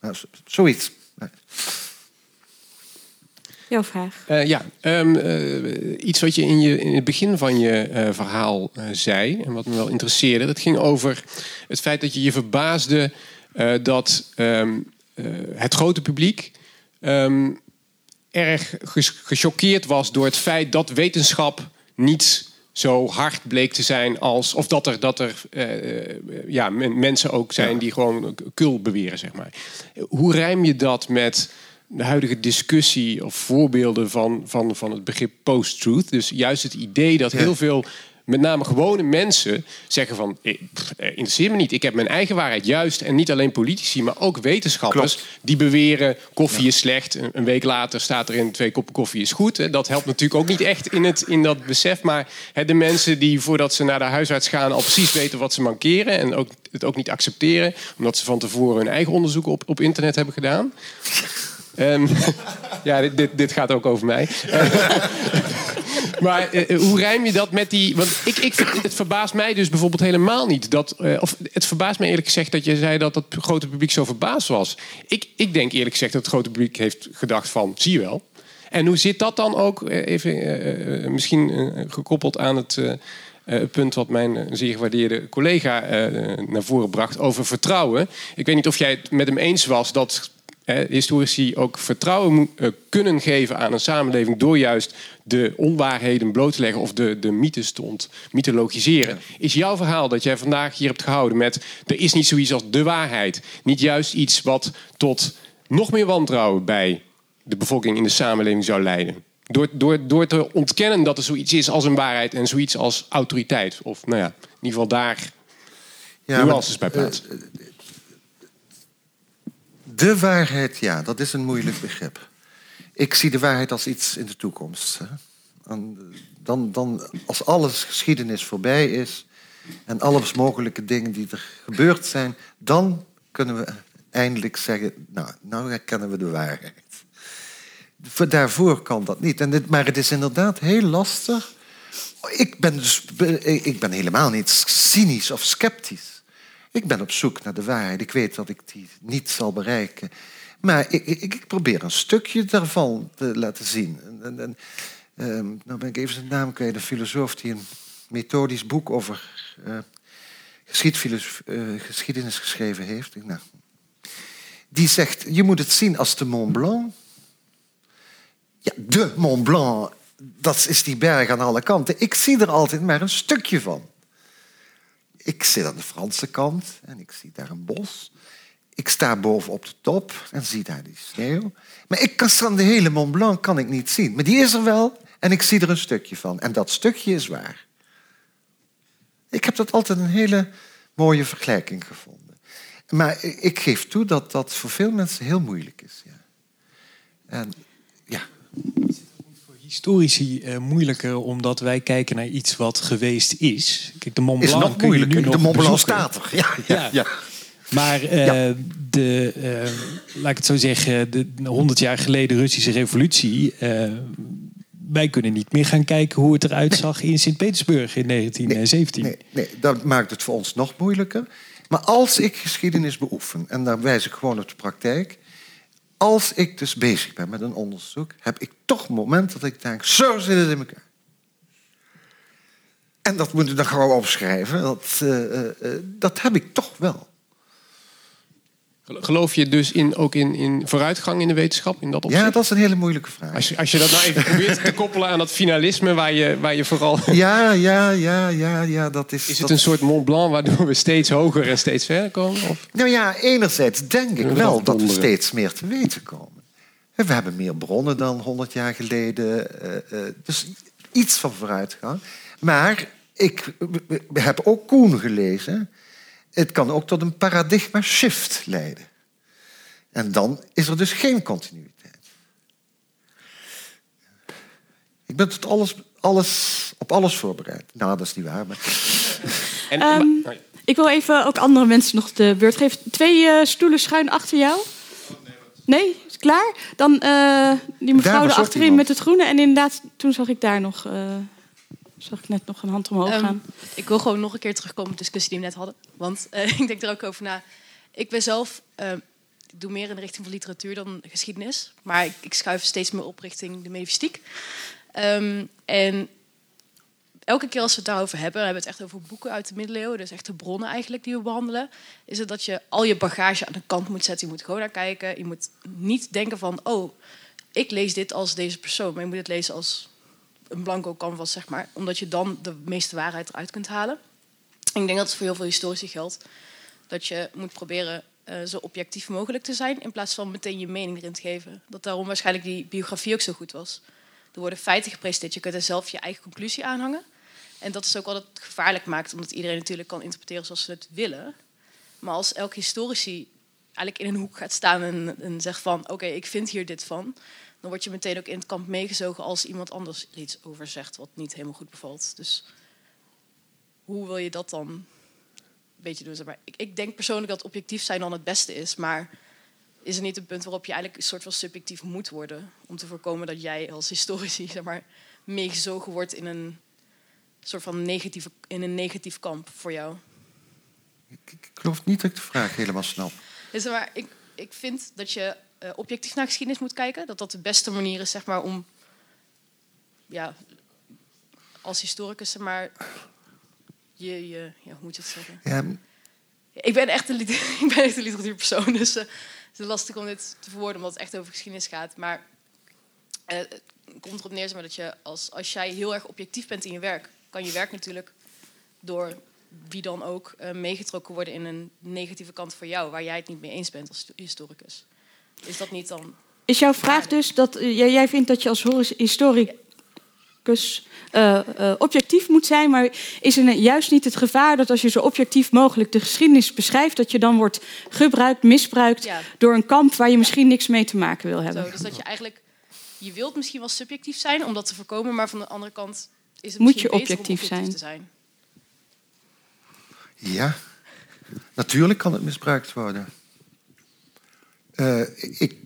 Nou, zoiets. Jouw vraag. Uh, ja, um, uh, iets wat je in, je in het begin van je uh, verhaal zei en wat me wel interesseerde, dat ging over het feit dat je je verbaasde dat um, het grote publiek um, erg gechoqueerd was door het feit dat wetenschap niet zo hard bleek te zijn als. Of dat er, dat er ja, mensen ook zijn die gewoon kul beweren, zeg maar. Hoe rijm je dat met de huidige discussie of voorbeelden van, van, van het begrip post-truth. Dus juist het idee dat heel veel, met name gewone mensen, zeggen van... Eh, interesseer me niet, ik heb mijn eigen waarheid. Juist, en niet alleen politici, maar ook wetenschappers... die beweren koffie is slecht. Een, week later staat er in twee koppen koffie is goed. Dat helpt natuurlijk ook niet echt in, het, in dat besef. Maar de mensen die voordat ze naar de huisarts gaan... al precies weten wat ze mankeren en ook, het ook niet accepteren... omdat ze van tevoren hun eigen onderzoek op, op internet hebben gedaan... Ja, dit, dit, gaat ook over mij. maar uh, hoe rijm je dat met die. Want ik, ik, het verbaast mij dus bijvoorbeeld helemaal niet. Dat, uh, of het verbaast mij eerlijk gezegd dat je zei dat het grote publiek zo verbaasd was. Ik, ik denk eerlijk gezegd dat het grote publiek heeft gedacht van, zie je wel. En hoe zit dat dan ook, even misschien gekoppeld aan het punt wat mijn zeer gewaardeerde collega naar voren bracht over vertrouwen. Ik weet niet of jij het met hem eens was dat historici ook vertrouwen eh, kunnen geven aan een samenleving door juist de onwaarheden bloot te leggen of de, de mythes te mythologiseren. Is jouw verhaal dat jij vandaag hier hebt gehouden met er is niet zoiets als de waarheid, niet juist iets wat tot nog meer wantrouwen bij de bevolking in de samenleving zou leiden? Door, door, door te ontkennen dat er zoiets is als een waarheid en zoiets als autoriteit. Of nou ja, in ieder geval daar ja, nuances bij plaatsen. Uh, de waarheid, ja, dat is een moeilijk begrip. Ik zie de waarheid als iets in de toekomst. Dan, dan, als alles geschiedenis voorbij is en alles mogelijke dingen die er gebeurd zijn, dan kunnen we eindelijk zeggen, nou, nou herkennen we de waarheid. Daarvoor kan dat niet. En maar het is inderdaad heel lastig. Ik ben, dus, ik ben helemaal niet cynisch of sceptisch. Ik ben op zoek naar de waarheid. Ik weet dat ik die niet zal bereiken. Maar ik, ik, ik probeer een stukje daarvan te laten zien. En, en, um, nou ben ik even zijn naam kwijt. Een filosoof die een methodisch boek over uh, geschiedenis geschreven heeft. Nou, die zegt, je moet het zien als de Mont Blanc. Ja, de Mont Blanc, dat is die berg aan alle kanten. Ik zie er altijd maar een stukje van. Ik zit aan de Franse kant en ik zie daar een bos. Ik sta boven op de top en zie daar die sneeuw. Maar ik kan de hele Mont Blanc kan ik niet zien. Maar die is er wel en ik zie er een stukje van. En dat stukje is waar. Ik heb dat altijd een hele mooie vergelijking gevonden. Maar ik geef toe dat dat voor veel mensen heel moeilijk is. Ja. En historici uh, moeilijker omdat wij kijken naar iets wat geweest is. Kijk, de Mont Blanc is nog moeilijker. de Mont Blanc staat er. Ja, ja, ja. Maar uh, de, uh, laat ik het zo zeggen, de 100 jaar geleden Russische revolutie. wij kunnen niet meer gaan kijken hoe het eruit zag in Sint-Petersburg in 1917. Nee, nee, nee, dat maakt het voor ons nog moeilijker. Maar als ik geschiedenis beoefen, en daar wijs ik gewoon op de praktijk, als ik dus bezig ben met een onderzoek, heb ik toch een moment dat ik denk, zo zit het in elkaar. En dat moet ik dan gewoon opschrijven. Dat, uh, uh, dat heb ik toch wel. Geloof je dus in, ook in, in vooruitgang in de wetenschap? In dat Ja, dat is een hele moeilijke vraag. Als je, als je dat nou even probeert te koppelen aan dat finalisme waar je, waar je vooral... Ja, ja, ja, ja, ja, dat is... Is het een soort Mont Blanc waardoor we steeds hoger en steeds verder komen? Of? Nou ja, enerzijds denk ik wel dat we steeds meer te weten komen. We hebben meer bronnen dan 100 jaar geleden. Uh, uh, dus iets van vooruitgang. Maar ik heb ook Koen gelezen het kan ook tot een paradigma shift leiden. En dan is er dus geen continuïteit. Ik ben tot alles, alles, op alles voorbereid. Nou, dat is niet waar. Maar... En, um, Ik wil even ook andere mensen nog de beurt geven. Twee uh, stoelen schuin achter jou. Nee, is klaar? Dan uh, die mevrouw achterin met het groene. En inderdaad, toen zag ik daar nog, uh, zag ik net nog een hand omhoog um, gaan. Ik wil gewoon nog een keer terugkomen op de discussie die we net hadden. Want ik denk er ook over na. Ik ben zelf, ik doe meer in de richting van literatuur dan geschiedenis. Maar ik, ik schuif steeds meer op richting de medifistiek. Um, en elke keer als we het daarover hebben, dan hebben we het echt over boeken uit de middeleeuwen, dus echt de bronnen eigenlijk die we behandelen, is het dat je al je bagage aan de kant moet zetten. Je moet gewoon naar kijken. Je moet niet denken van, oh, ik lees dit als deze persoon, maar je moet het lezen als een blanco canvas, zeg maar, omdat je dan de meeste waarheid eruit kunt halen. En ik denk dat het voor heel veel historici geldt, dat je moet proberen uh, zo objectief mogelijk te zijn, in plaats van meteen je mening erin te geven. Dat daarom waarschijnlijk die biografie ook zo goed was. Er worden feiten gepresenteerd, je kunt er zelf je eigen conclusie aanhangen. En dat is ook wat het gevaarlijk maakt, omdat iedereen natuurlijk kan interpreteren zoals ze het willen. Maar als elke historici eigenlijk in een hoek gaat staan en zegt van oké, ik vind hier dit van, dan word je meteen ook in het kamp meegezogen als iemand anders iets over zegt wat niet helemaal goed bevalt. Dus hoe wil je dat dan een beetje doen? maar, ik, ik denk persoonlijk dat objectief zijn dan het beste is, maar is er niet een punt waarop je eigenlijk een soort van subjectief moet worden om te voorkomen dat jij als historici zeg maar, meegezogen wordt in een soort van negatieve, in een negatief kamp voor jou? Ik, ik geloof niet dat ik de vraag helemaal snap. Dus maar, ik, ik vind dat je uh, objectief naar geschiedenis moet kijken. Dat dat de beste manier is zeg maar, om ja, als historicus zeg maar, je, je ja, hoe moet je het zeggen? Ja. Ik ben echt een, ik ben echt een literatuurpersoon, dus uh, het is lastig om dit te verwoorden omdat het echt over geschiedenis gaat. Maar uh, het komt erop neer zeg maar, dat je als, als jij heel erg objectief bent in je werk, kan je werk natuurlijk door wie dan ook uh, meegetrokken worden in een negatieve kant voor jou, waar jij het niet mee eens bent als historicus. Is dat niet dan. Is jouw vraag dus dat uh, jij vindt dat je als historicus uh, objectief moet zijn, maar is er juist niet het gevaar dat als je zo objectief mogelijk de geschiedenis beschrijft, dat je dan wordt gebruikt, misbruikt door een kamp waar je misschien niks mee te maken wil hebben? Zo, dus dat je eigenlijk, je wilt misschien wel subjectief zijn om dat te voorkomen, maar van de andere kant moet je objectief, zijn. zijn. Ja, natuurlijk kan het misbruikt worden. Uh, ik,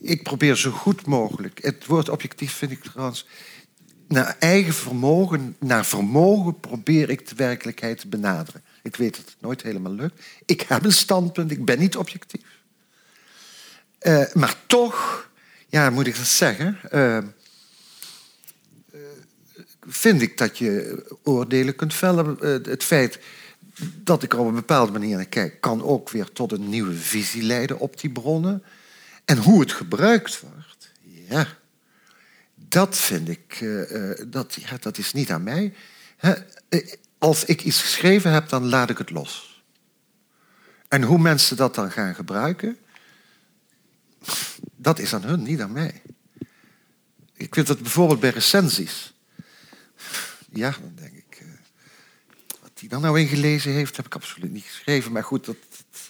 ik probeer zo goed mogelijk. Het woord objectief vind ik trouwens. Naar eigen vermogen, naar vermogen probeer ik de werkelijkheid te benaderen. Ik weet dat het nooit helemaal lukt. Ik heb een standpunt, ik ben niet objectief. Uh, maar toch, ja, moet ik dat zeggen. Uh, vind ik dat je oordelen kunt vellen. Eh, het feit dat ik er op een bepaalde manier naar kijk, kan ook weer tot een nieuwe visie leiden op die bronnen. En hoe het gebruikt wordt, ja, dat vind ik, uh, dat, ja, dat is niet aan mij. als ik iets geschreven heb, dan laat ik het los. En hoe mensen dat dan gaan gebruiken, dat is aan hun, niet aan mij. Ik vind dat bijvoorbeeld bij recensies. Ja, dan denk ik. Hij dan nou ingelezen heeft, heb ik absoluut niet geschreven. Maar goed, dat.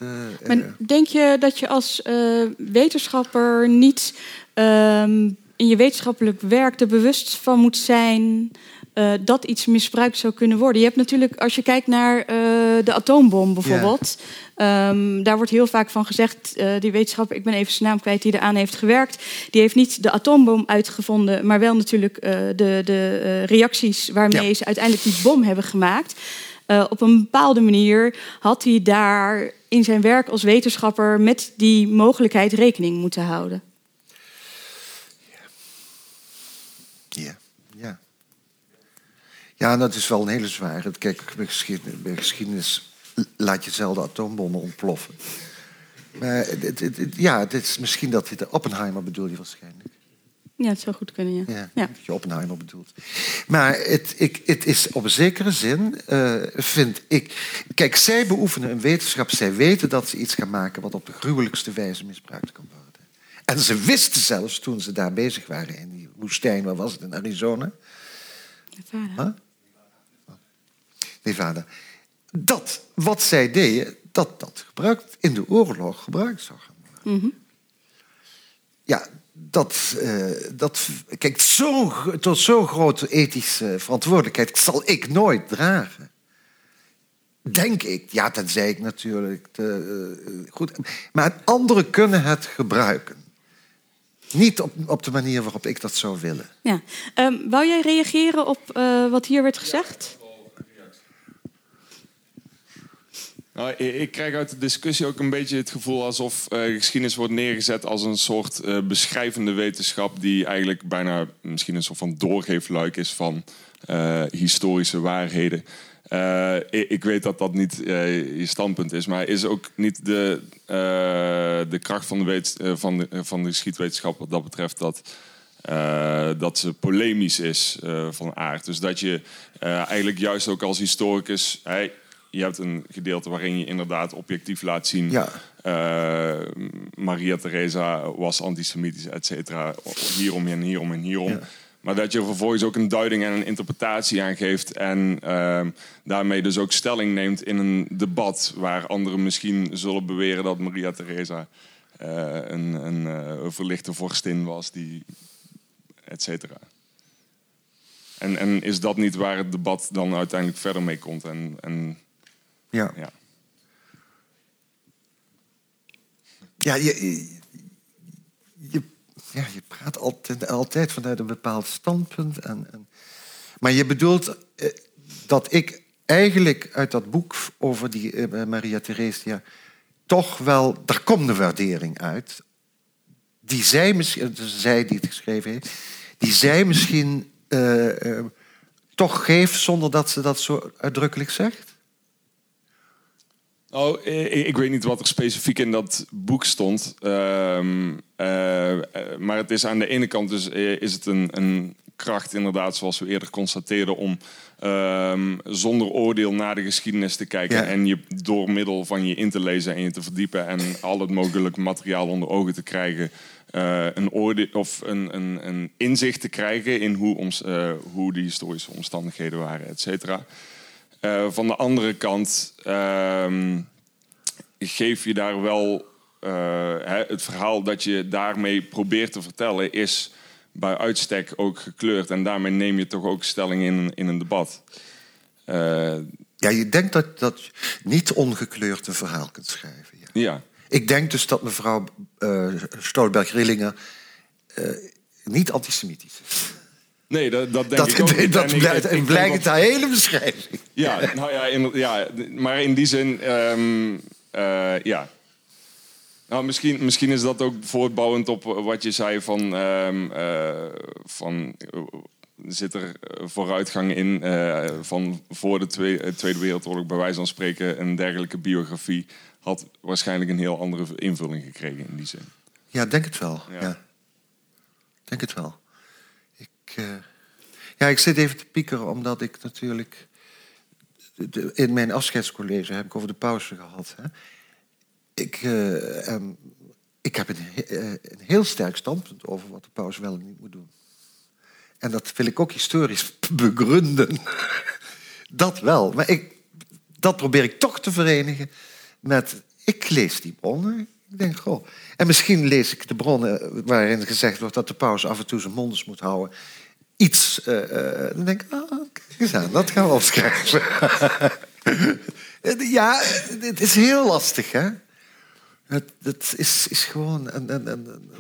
Uh, maar denk je dat je als uh, wetenschapper niet ehm, in je wetenschappelijk werk er bewust van moet zijn dat iets misbruikt zou kunnen worden. Je hebt natuurlijk, als je kijkt naar de atoombom bijvoorbeeld, yeah. um, daar wordt heel vaak van gezegd, die wetenschapper, ik ben even zijn naam kwijt, die eraan heeft gewerkt, die heeft niet de atoombom uitgevonden, maar wel natuurlijk de, de reacties waarmee ja. ze uiteindelijk die bom hebben gemaakt. Op een bepaalde manier had hij daar in zijn werk als wetenschapper met die mogelijkheid rekening moeten houden. Ja. Ja. Ja, dat is wel een hele zware. Kijk, bij geschiedenis, bij geschiedenis laat je zelden atoombommen ontploffen. Maar het, ja, het is misschien dat de Oppenheimer bedoelt je waarschijnlijk. Ja, het zou goed kunnen, ja. Ja, ja. dat je Oppenheimer bedoelt. Maar het, ik, het is op een zekere zin, uh, vind ik... Kijk, zij beoefenen een wetenschap. Zij weten dat ze iets gaan maken wat op de gruwelijkste wijze misbruikt kan worden. En ze wisten zelfs, toen ze daar bezig waren in die woestijn, waar was het, in Arizona? Nevada. Huh? Nevada. Dat wat zij deden, dat dat gebruikt, in de oorlog gebruikt zou gaan worden. Mm -hmm. Ja, dat, uh, dat zo, tot zo'n grote ethische verantwoordelijkheid zal ik nooit dragen. Denk ik. Ja, dat zei ik natuurlijk. Te, goed. Maar anderen kunnen het gebruiken. Niet op, op de manier waarop ik dat zou willen. Ja. Um, wou jij reageren op uh, wat hier werd gezegd? Nou, ik krijg uit de discussie ook een beetje het gevoel alsof uh, geschiedenis wordt neergezet als een soort uh, beschrijvende wetenschap die eigenlijk bijna misschien een soort van doorgeefluik is van uh, historische waarheden. Ik, ik, weet dat dat niet je standpunt is, maar is ook niet de, de kracht van de, weet, van, van de geschiedwetenschap wat dat betreft dat. dat ze polemisch is van aard. Dus dat je eigenlijk juist ook als historicus je hebt een gedeelte waarin je inderdaad objectief laat zien. Ja. Uh, Maria Theresa was antisemitisch, et cetera. Hierom en hierom en hierom. Maar dat je vervolgens ook een duiding en een interpretatie aan geeft. En uh, daarmee dus ook stelling neemt in een debat. Waar anderen misschien zullen beweren dat Maria Theresa uh, een, een uh, verlichte vorstin was. Die, et cetera. En, en is dat niet waar het debat dan uiteindelijk verder mee komt? En, en ja. Ja, ja je, je, ja, je praat altijd, altijd vanuit een bepaald standpunt. En, en maar je bedoelt eh, dat ik eigenlijk uit dat boek over die eh, Maria Theresia toch wel, daar komt een waardering uit. Die zij misschien, dus zij die het geschreven heeft, die zij misschien uh, toch geeft zonder dat ze dat zo uitdrukkelijk zegt? Oh, ik, weet niet wat er specifiek in dat boek stond. Ehm, eh, maar het is aan de ene kant dus, eh, is het een, een kracht, inderdaad, zoals we eerder constateerden, om ehm, zonder oordeel naar de geschiedenis te kijken en je door middel van je in te lezen en je te verdiepen en al het mogelijke materiaal onder ogen te krijgen, uh, een, oordeel, of een, een, een, inzicht te krijgen in hoe, ons, hoe de historische omstandigheden waren, et cetera. Uh, van de andere kant uh, geef je daar wel uh, het verhaal dat je daarmee probeert te vertellen, is bij uitstek ook gekleurd. En daarmee neem je toch ook stelling in, in een debat. Uh, ja, je denkt dat, dat je niet ongekleurd een verhaal kunt schrijven. Ja. ja. Ik denk dus dat mevrouw uh, Stolberg-Rillingen niet antisemitisch is. Nee, dat, dat denk ik ook niet. Dat blijkt, ik, ik blijkt uit de hele beschrijving. Ja, nou ja, in, ja, maar in die zin, um, uh, ja. Nou, misschien, misschien is dat ook voortbouwend op wat je zei van... Um, uh, van zit er vooruitgang in van voor de Tweede, Tweede Wereldoorlog... bij wijze van spreken een dergelijke biografie... had waarschijnlijk een heel andere invulling gekregen in die zin. Ja, denk het wel. Ja. ja. Denk het wel. Ik, uh, ja, ik zit even te piekeren omdat ik natuurlijk... In mijn afscheidscollege heb ik over de pauze gehad. Hè. Ik, uh, um, ik heb een, uh, een, heel sterk standpunt over wat de pauze wel en niet moet doen. En dat wil ik ook historisch begrunden. dat wel. Maar ik, dat probeer ik toch te verenigen met... Ik lees die bronnen. Ik denk, goh. En misschien lees ik de bronnen waarin gezegd wordt dat de paus af en toe zijn mondes moet houden iets. Uh, dan denk ik, eens aan, dat gaan we opschrijven. ja, het is heel lastig, hè? Het, het is, is gewoon. En, en, en,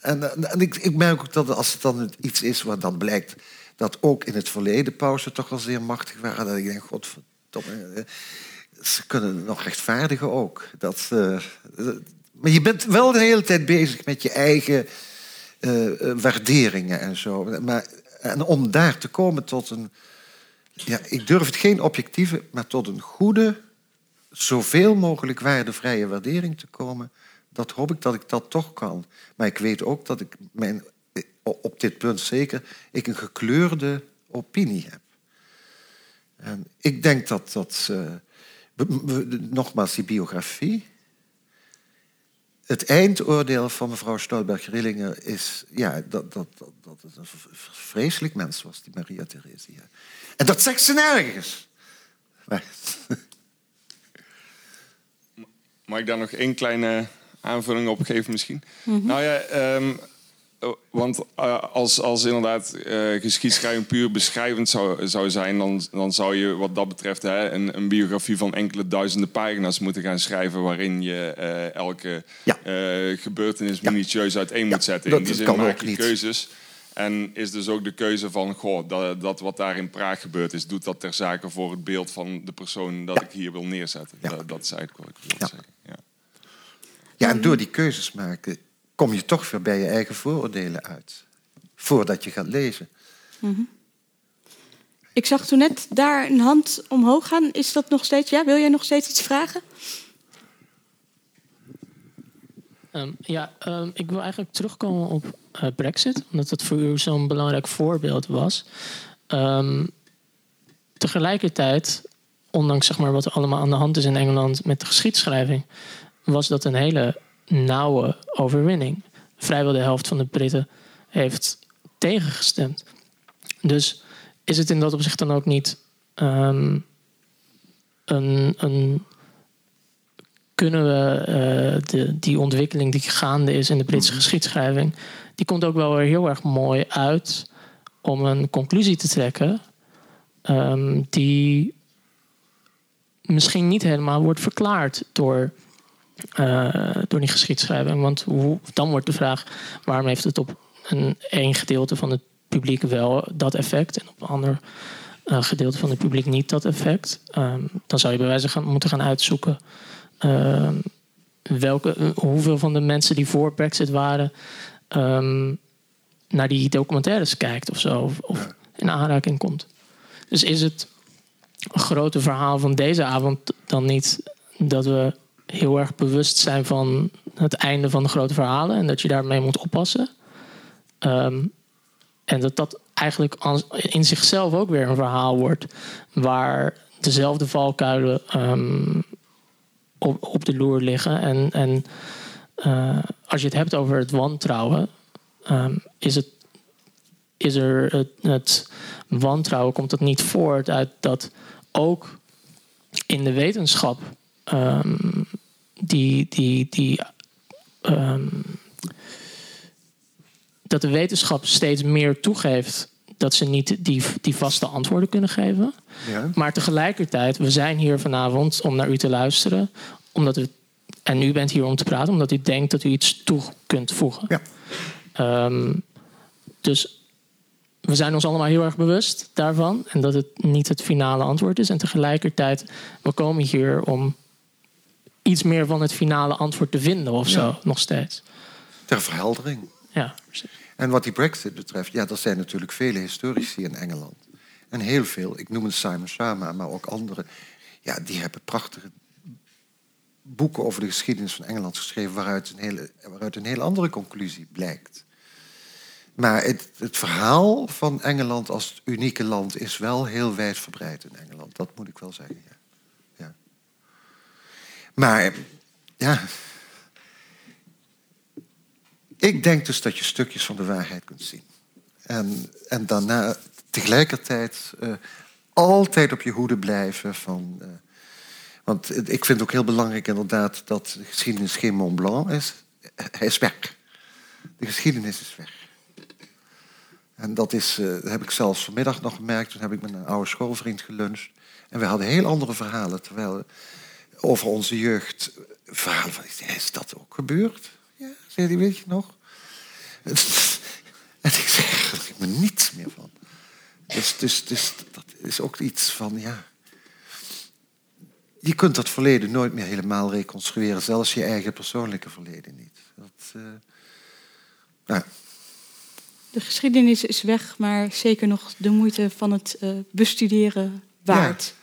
en, en ik, ik, merk ook dat als het dan iets is wat dan blijkt dat ook in het verleden pauzen toch wel zeer machtig waren, dat ik denk, godverdomme, ze kunnen nog rechtvaardigen ook. Dat, uh, maar je bent wel de hele tijd bezig met je eigen uh, waarderingen en zo. Maar en om daar te komen tot een, ja, ik durf het geen objectieve, maar tot een goede, zoveel mogelijk waardevrije waardering te komen, dat hoop ik dat ik dat toch kan. Maar ik weet ook dat ik mijn, op dit punt zeker, ik een gekleurde opinie heb. En ik denk dat dat, uh, nogmaals, die biografie, het eindoordeel van mevrouw Stolberg-Rillingen is ja, dat, dat, dat, dat het een vreselijk mens was, die Maria Theresia. En dat zegt ze nergens. Mag ik daar nog één kleine aanvulling op geven misschien? Mhm. Nou ja, um, want als, als inderdaad uh, geschiedschrijving puur beschrijvend zou, zou zijn, dan, dan zou je wat dat betreft hè, een, een biografie van enkele duizenden pagina's moeten gaan schrijven waarin je elke gebeurtenis minutieus uiteen moet zetten. In die zin maak je keuzes. En is dus ook de keuze van, goh, dat, dat, wat daar in Praag gebeurd is, doet dat ter zake voor het beeld van de persoon dat ik hier wil neerzetten. Dat, dat, is eigenlijk wat ik wil zeggen. Ja. ja, en door die keuzes maken kom je toch weer bij je eigen vooroordelen uit. Voordat je gaat lezen. Mhm. Ik zag toen net daar een hand omhoog gaan. Is dat nog steeds? Ja, wil jij nog steeds iets vragen? Um, ja, um, ik wil eigenlijk terugkomen op uh, Brexit, omdat dat voor u zo'n belangrijk voorbeeld was. Um, tegelijkertijd, ondanks zeg maar, wat er allemaal aan de hand is in Engeland met de geschiedschrijving, was dat een hele nauwe overwinning. Vrijwel de helft van de Britten heeft tegengestemd. Dus is het in dat opzicht dan ook niet um, een, een, kunnen we uh, de, die ontwikkeling die gaande is in de Britse mhm. geschiedschrijving, die komt ook wel weer heel erg mooi uit om een conclusie te trekken um, die misschien niet helemaal wordt verklaard door door die geschiedschrijving. Want hoe, dan wordt de vraag: waarom heeft het op een één gedeelte van het publiek wel dat effect en op een ander uh, gedeelte van het publiek niet dat effect? Um, dan zou je bij wijze moeten gaan uitzoeken. Uh, welke, hoeveel van de mensen die voor Brexit waren um, naar die documentaires kijkt of zo, of, of in aanraking komt. Dus is het een grote verhaal van deze avond dan niet dat we heel erg bewust zijn van het einde van de grote verhalen en dat je daarmee moet oppassen. Ehm, en dat dat eigenlijk in zichzelf ook weer een verhaal wordt waar dezelfde valkuilen um, op, de loer liggen. En, en uh, als je het hebt over het wantrouwen, um, is, het, is er het, wantrouwen komt dat niet voort uit dat ook in de wetenschap die, die, die um, dat de wetenschap steeds meer toegeeft dat ze niet die, die vaste antwoorden kunnen geven. Ja. Maar tegelijkertijd, we zijn hier vanavond om naar u te luisteren. Omdat u, en u bent hier om te praten, omdat u denkt dat u iets toe kunt voegen. Ja. Um, dus we zijn ons allemaal heel erg bewust daarvan. En dat het niet het finale antwoord is. En tegelijkertijd, we komen hier om iets meer van het finale antwoord te vinden of zo, nog steeds. Ter verheldering. Ja, En wat die Brexit betreft, ja, er zijn natuurlijk vele historici in Engeland. En heel veel, ik noem het Simon Sharma, maar ook anderen, ja, die hebben prachtige boeken over de geschiedenis van Engeland geschreven, waaruit een hele, waaruit een heel andere conclusie blijkt. Maar het, het, verhaal van Engeland als het unieke land is wel heel wijdverbreid in Engeland. Dat moet ik wel zeggen. Ja. Maar ja. Ik denk dus dat je stukjes van de waarheid kunt zien. En, en daarna tegelijkertijd uh, altijd op je hoede blijven van. Uh, want ik vind het ook heel belangrijk inderdaad dat de geschiedenis geen Mont Blanc is. Hij is weg. De geschiedenis is weg. En dat, is, dat heb ik zelfs vanmiddag nog gemerkt. Toen heb ik met een oude schoolvriend geluncht. En we hadden heel andere verhalen. Terwijl over onze jeugd verhalen van... Is dat ook gebeurd? Ja, zei hij, weet je nog? En ik zeg, er me niets meer van. Dus, dus, dus dat is ook iets van, ja... Je kunt dat verleden nooit meer helemaal reconstrueren. Zelfs je eigen persoonlijke verleden niet. Dat, uh, nou. De geschiedenis is weg, maar zeker nog de moeite van het uh, bestuderen waard. Ja,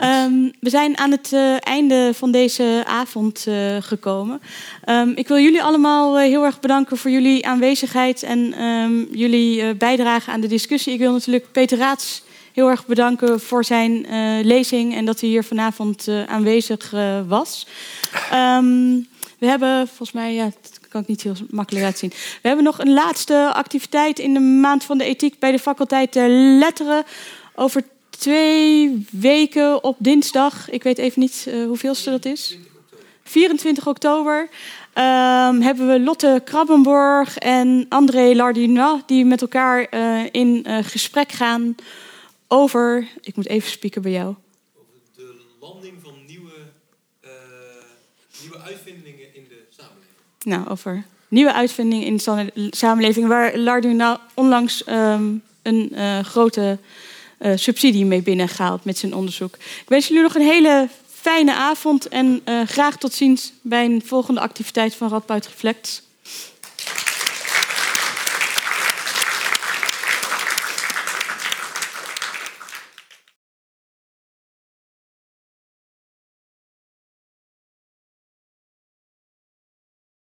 um, we zijn aan het uh, einde van deze avond uh, gekomen. Um, ik wil jullie allemaal uh, heel erg bedanken voor jullie aanwezigheid en um, jullie bijdrage aan de discussie. Ik wil natuurlijk Peter Raats heel erg bedanken voor zijn lezing en dat hij hier vanavond aanwezig was. we hebben volgens mij, ja, kan ik niet heel makkelijk laten zien. We hebben nog een laatste activiteit in de maand van de ethiek bij de faculteit Letteren over twee weken op dinsdag. Ik weet even niet uh, hoeveelste dat is. 24 oktober. ehm, hebben we Lotte Krabbenborg en André Lardina... die met elkaar eh, in eh, gesprek gaan over... Ik moet even spieken bij jou. de landing van nieuwe, nieuwe uitvindingen in de samenleving. Nou, over nieuwe uitvindingen in de sa- samenleving... waar Lardina onlangs ehm, een grote eh, subsidie mee binnengehaald met zijn onderzoek. Ik wens jullie nog een hele fijne avond en eh, graag tot ziens bij een volgende activiteit van Radboud Reflects.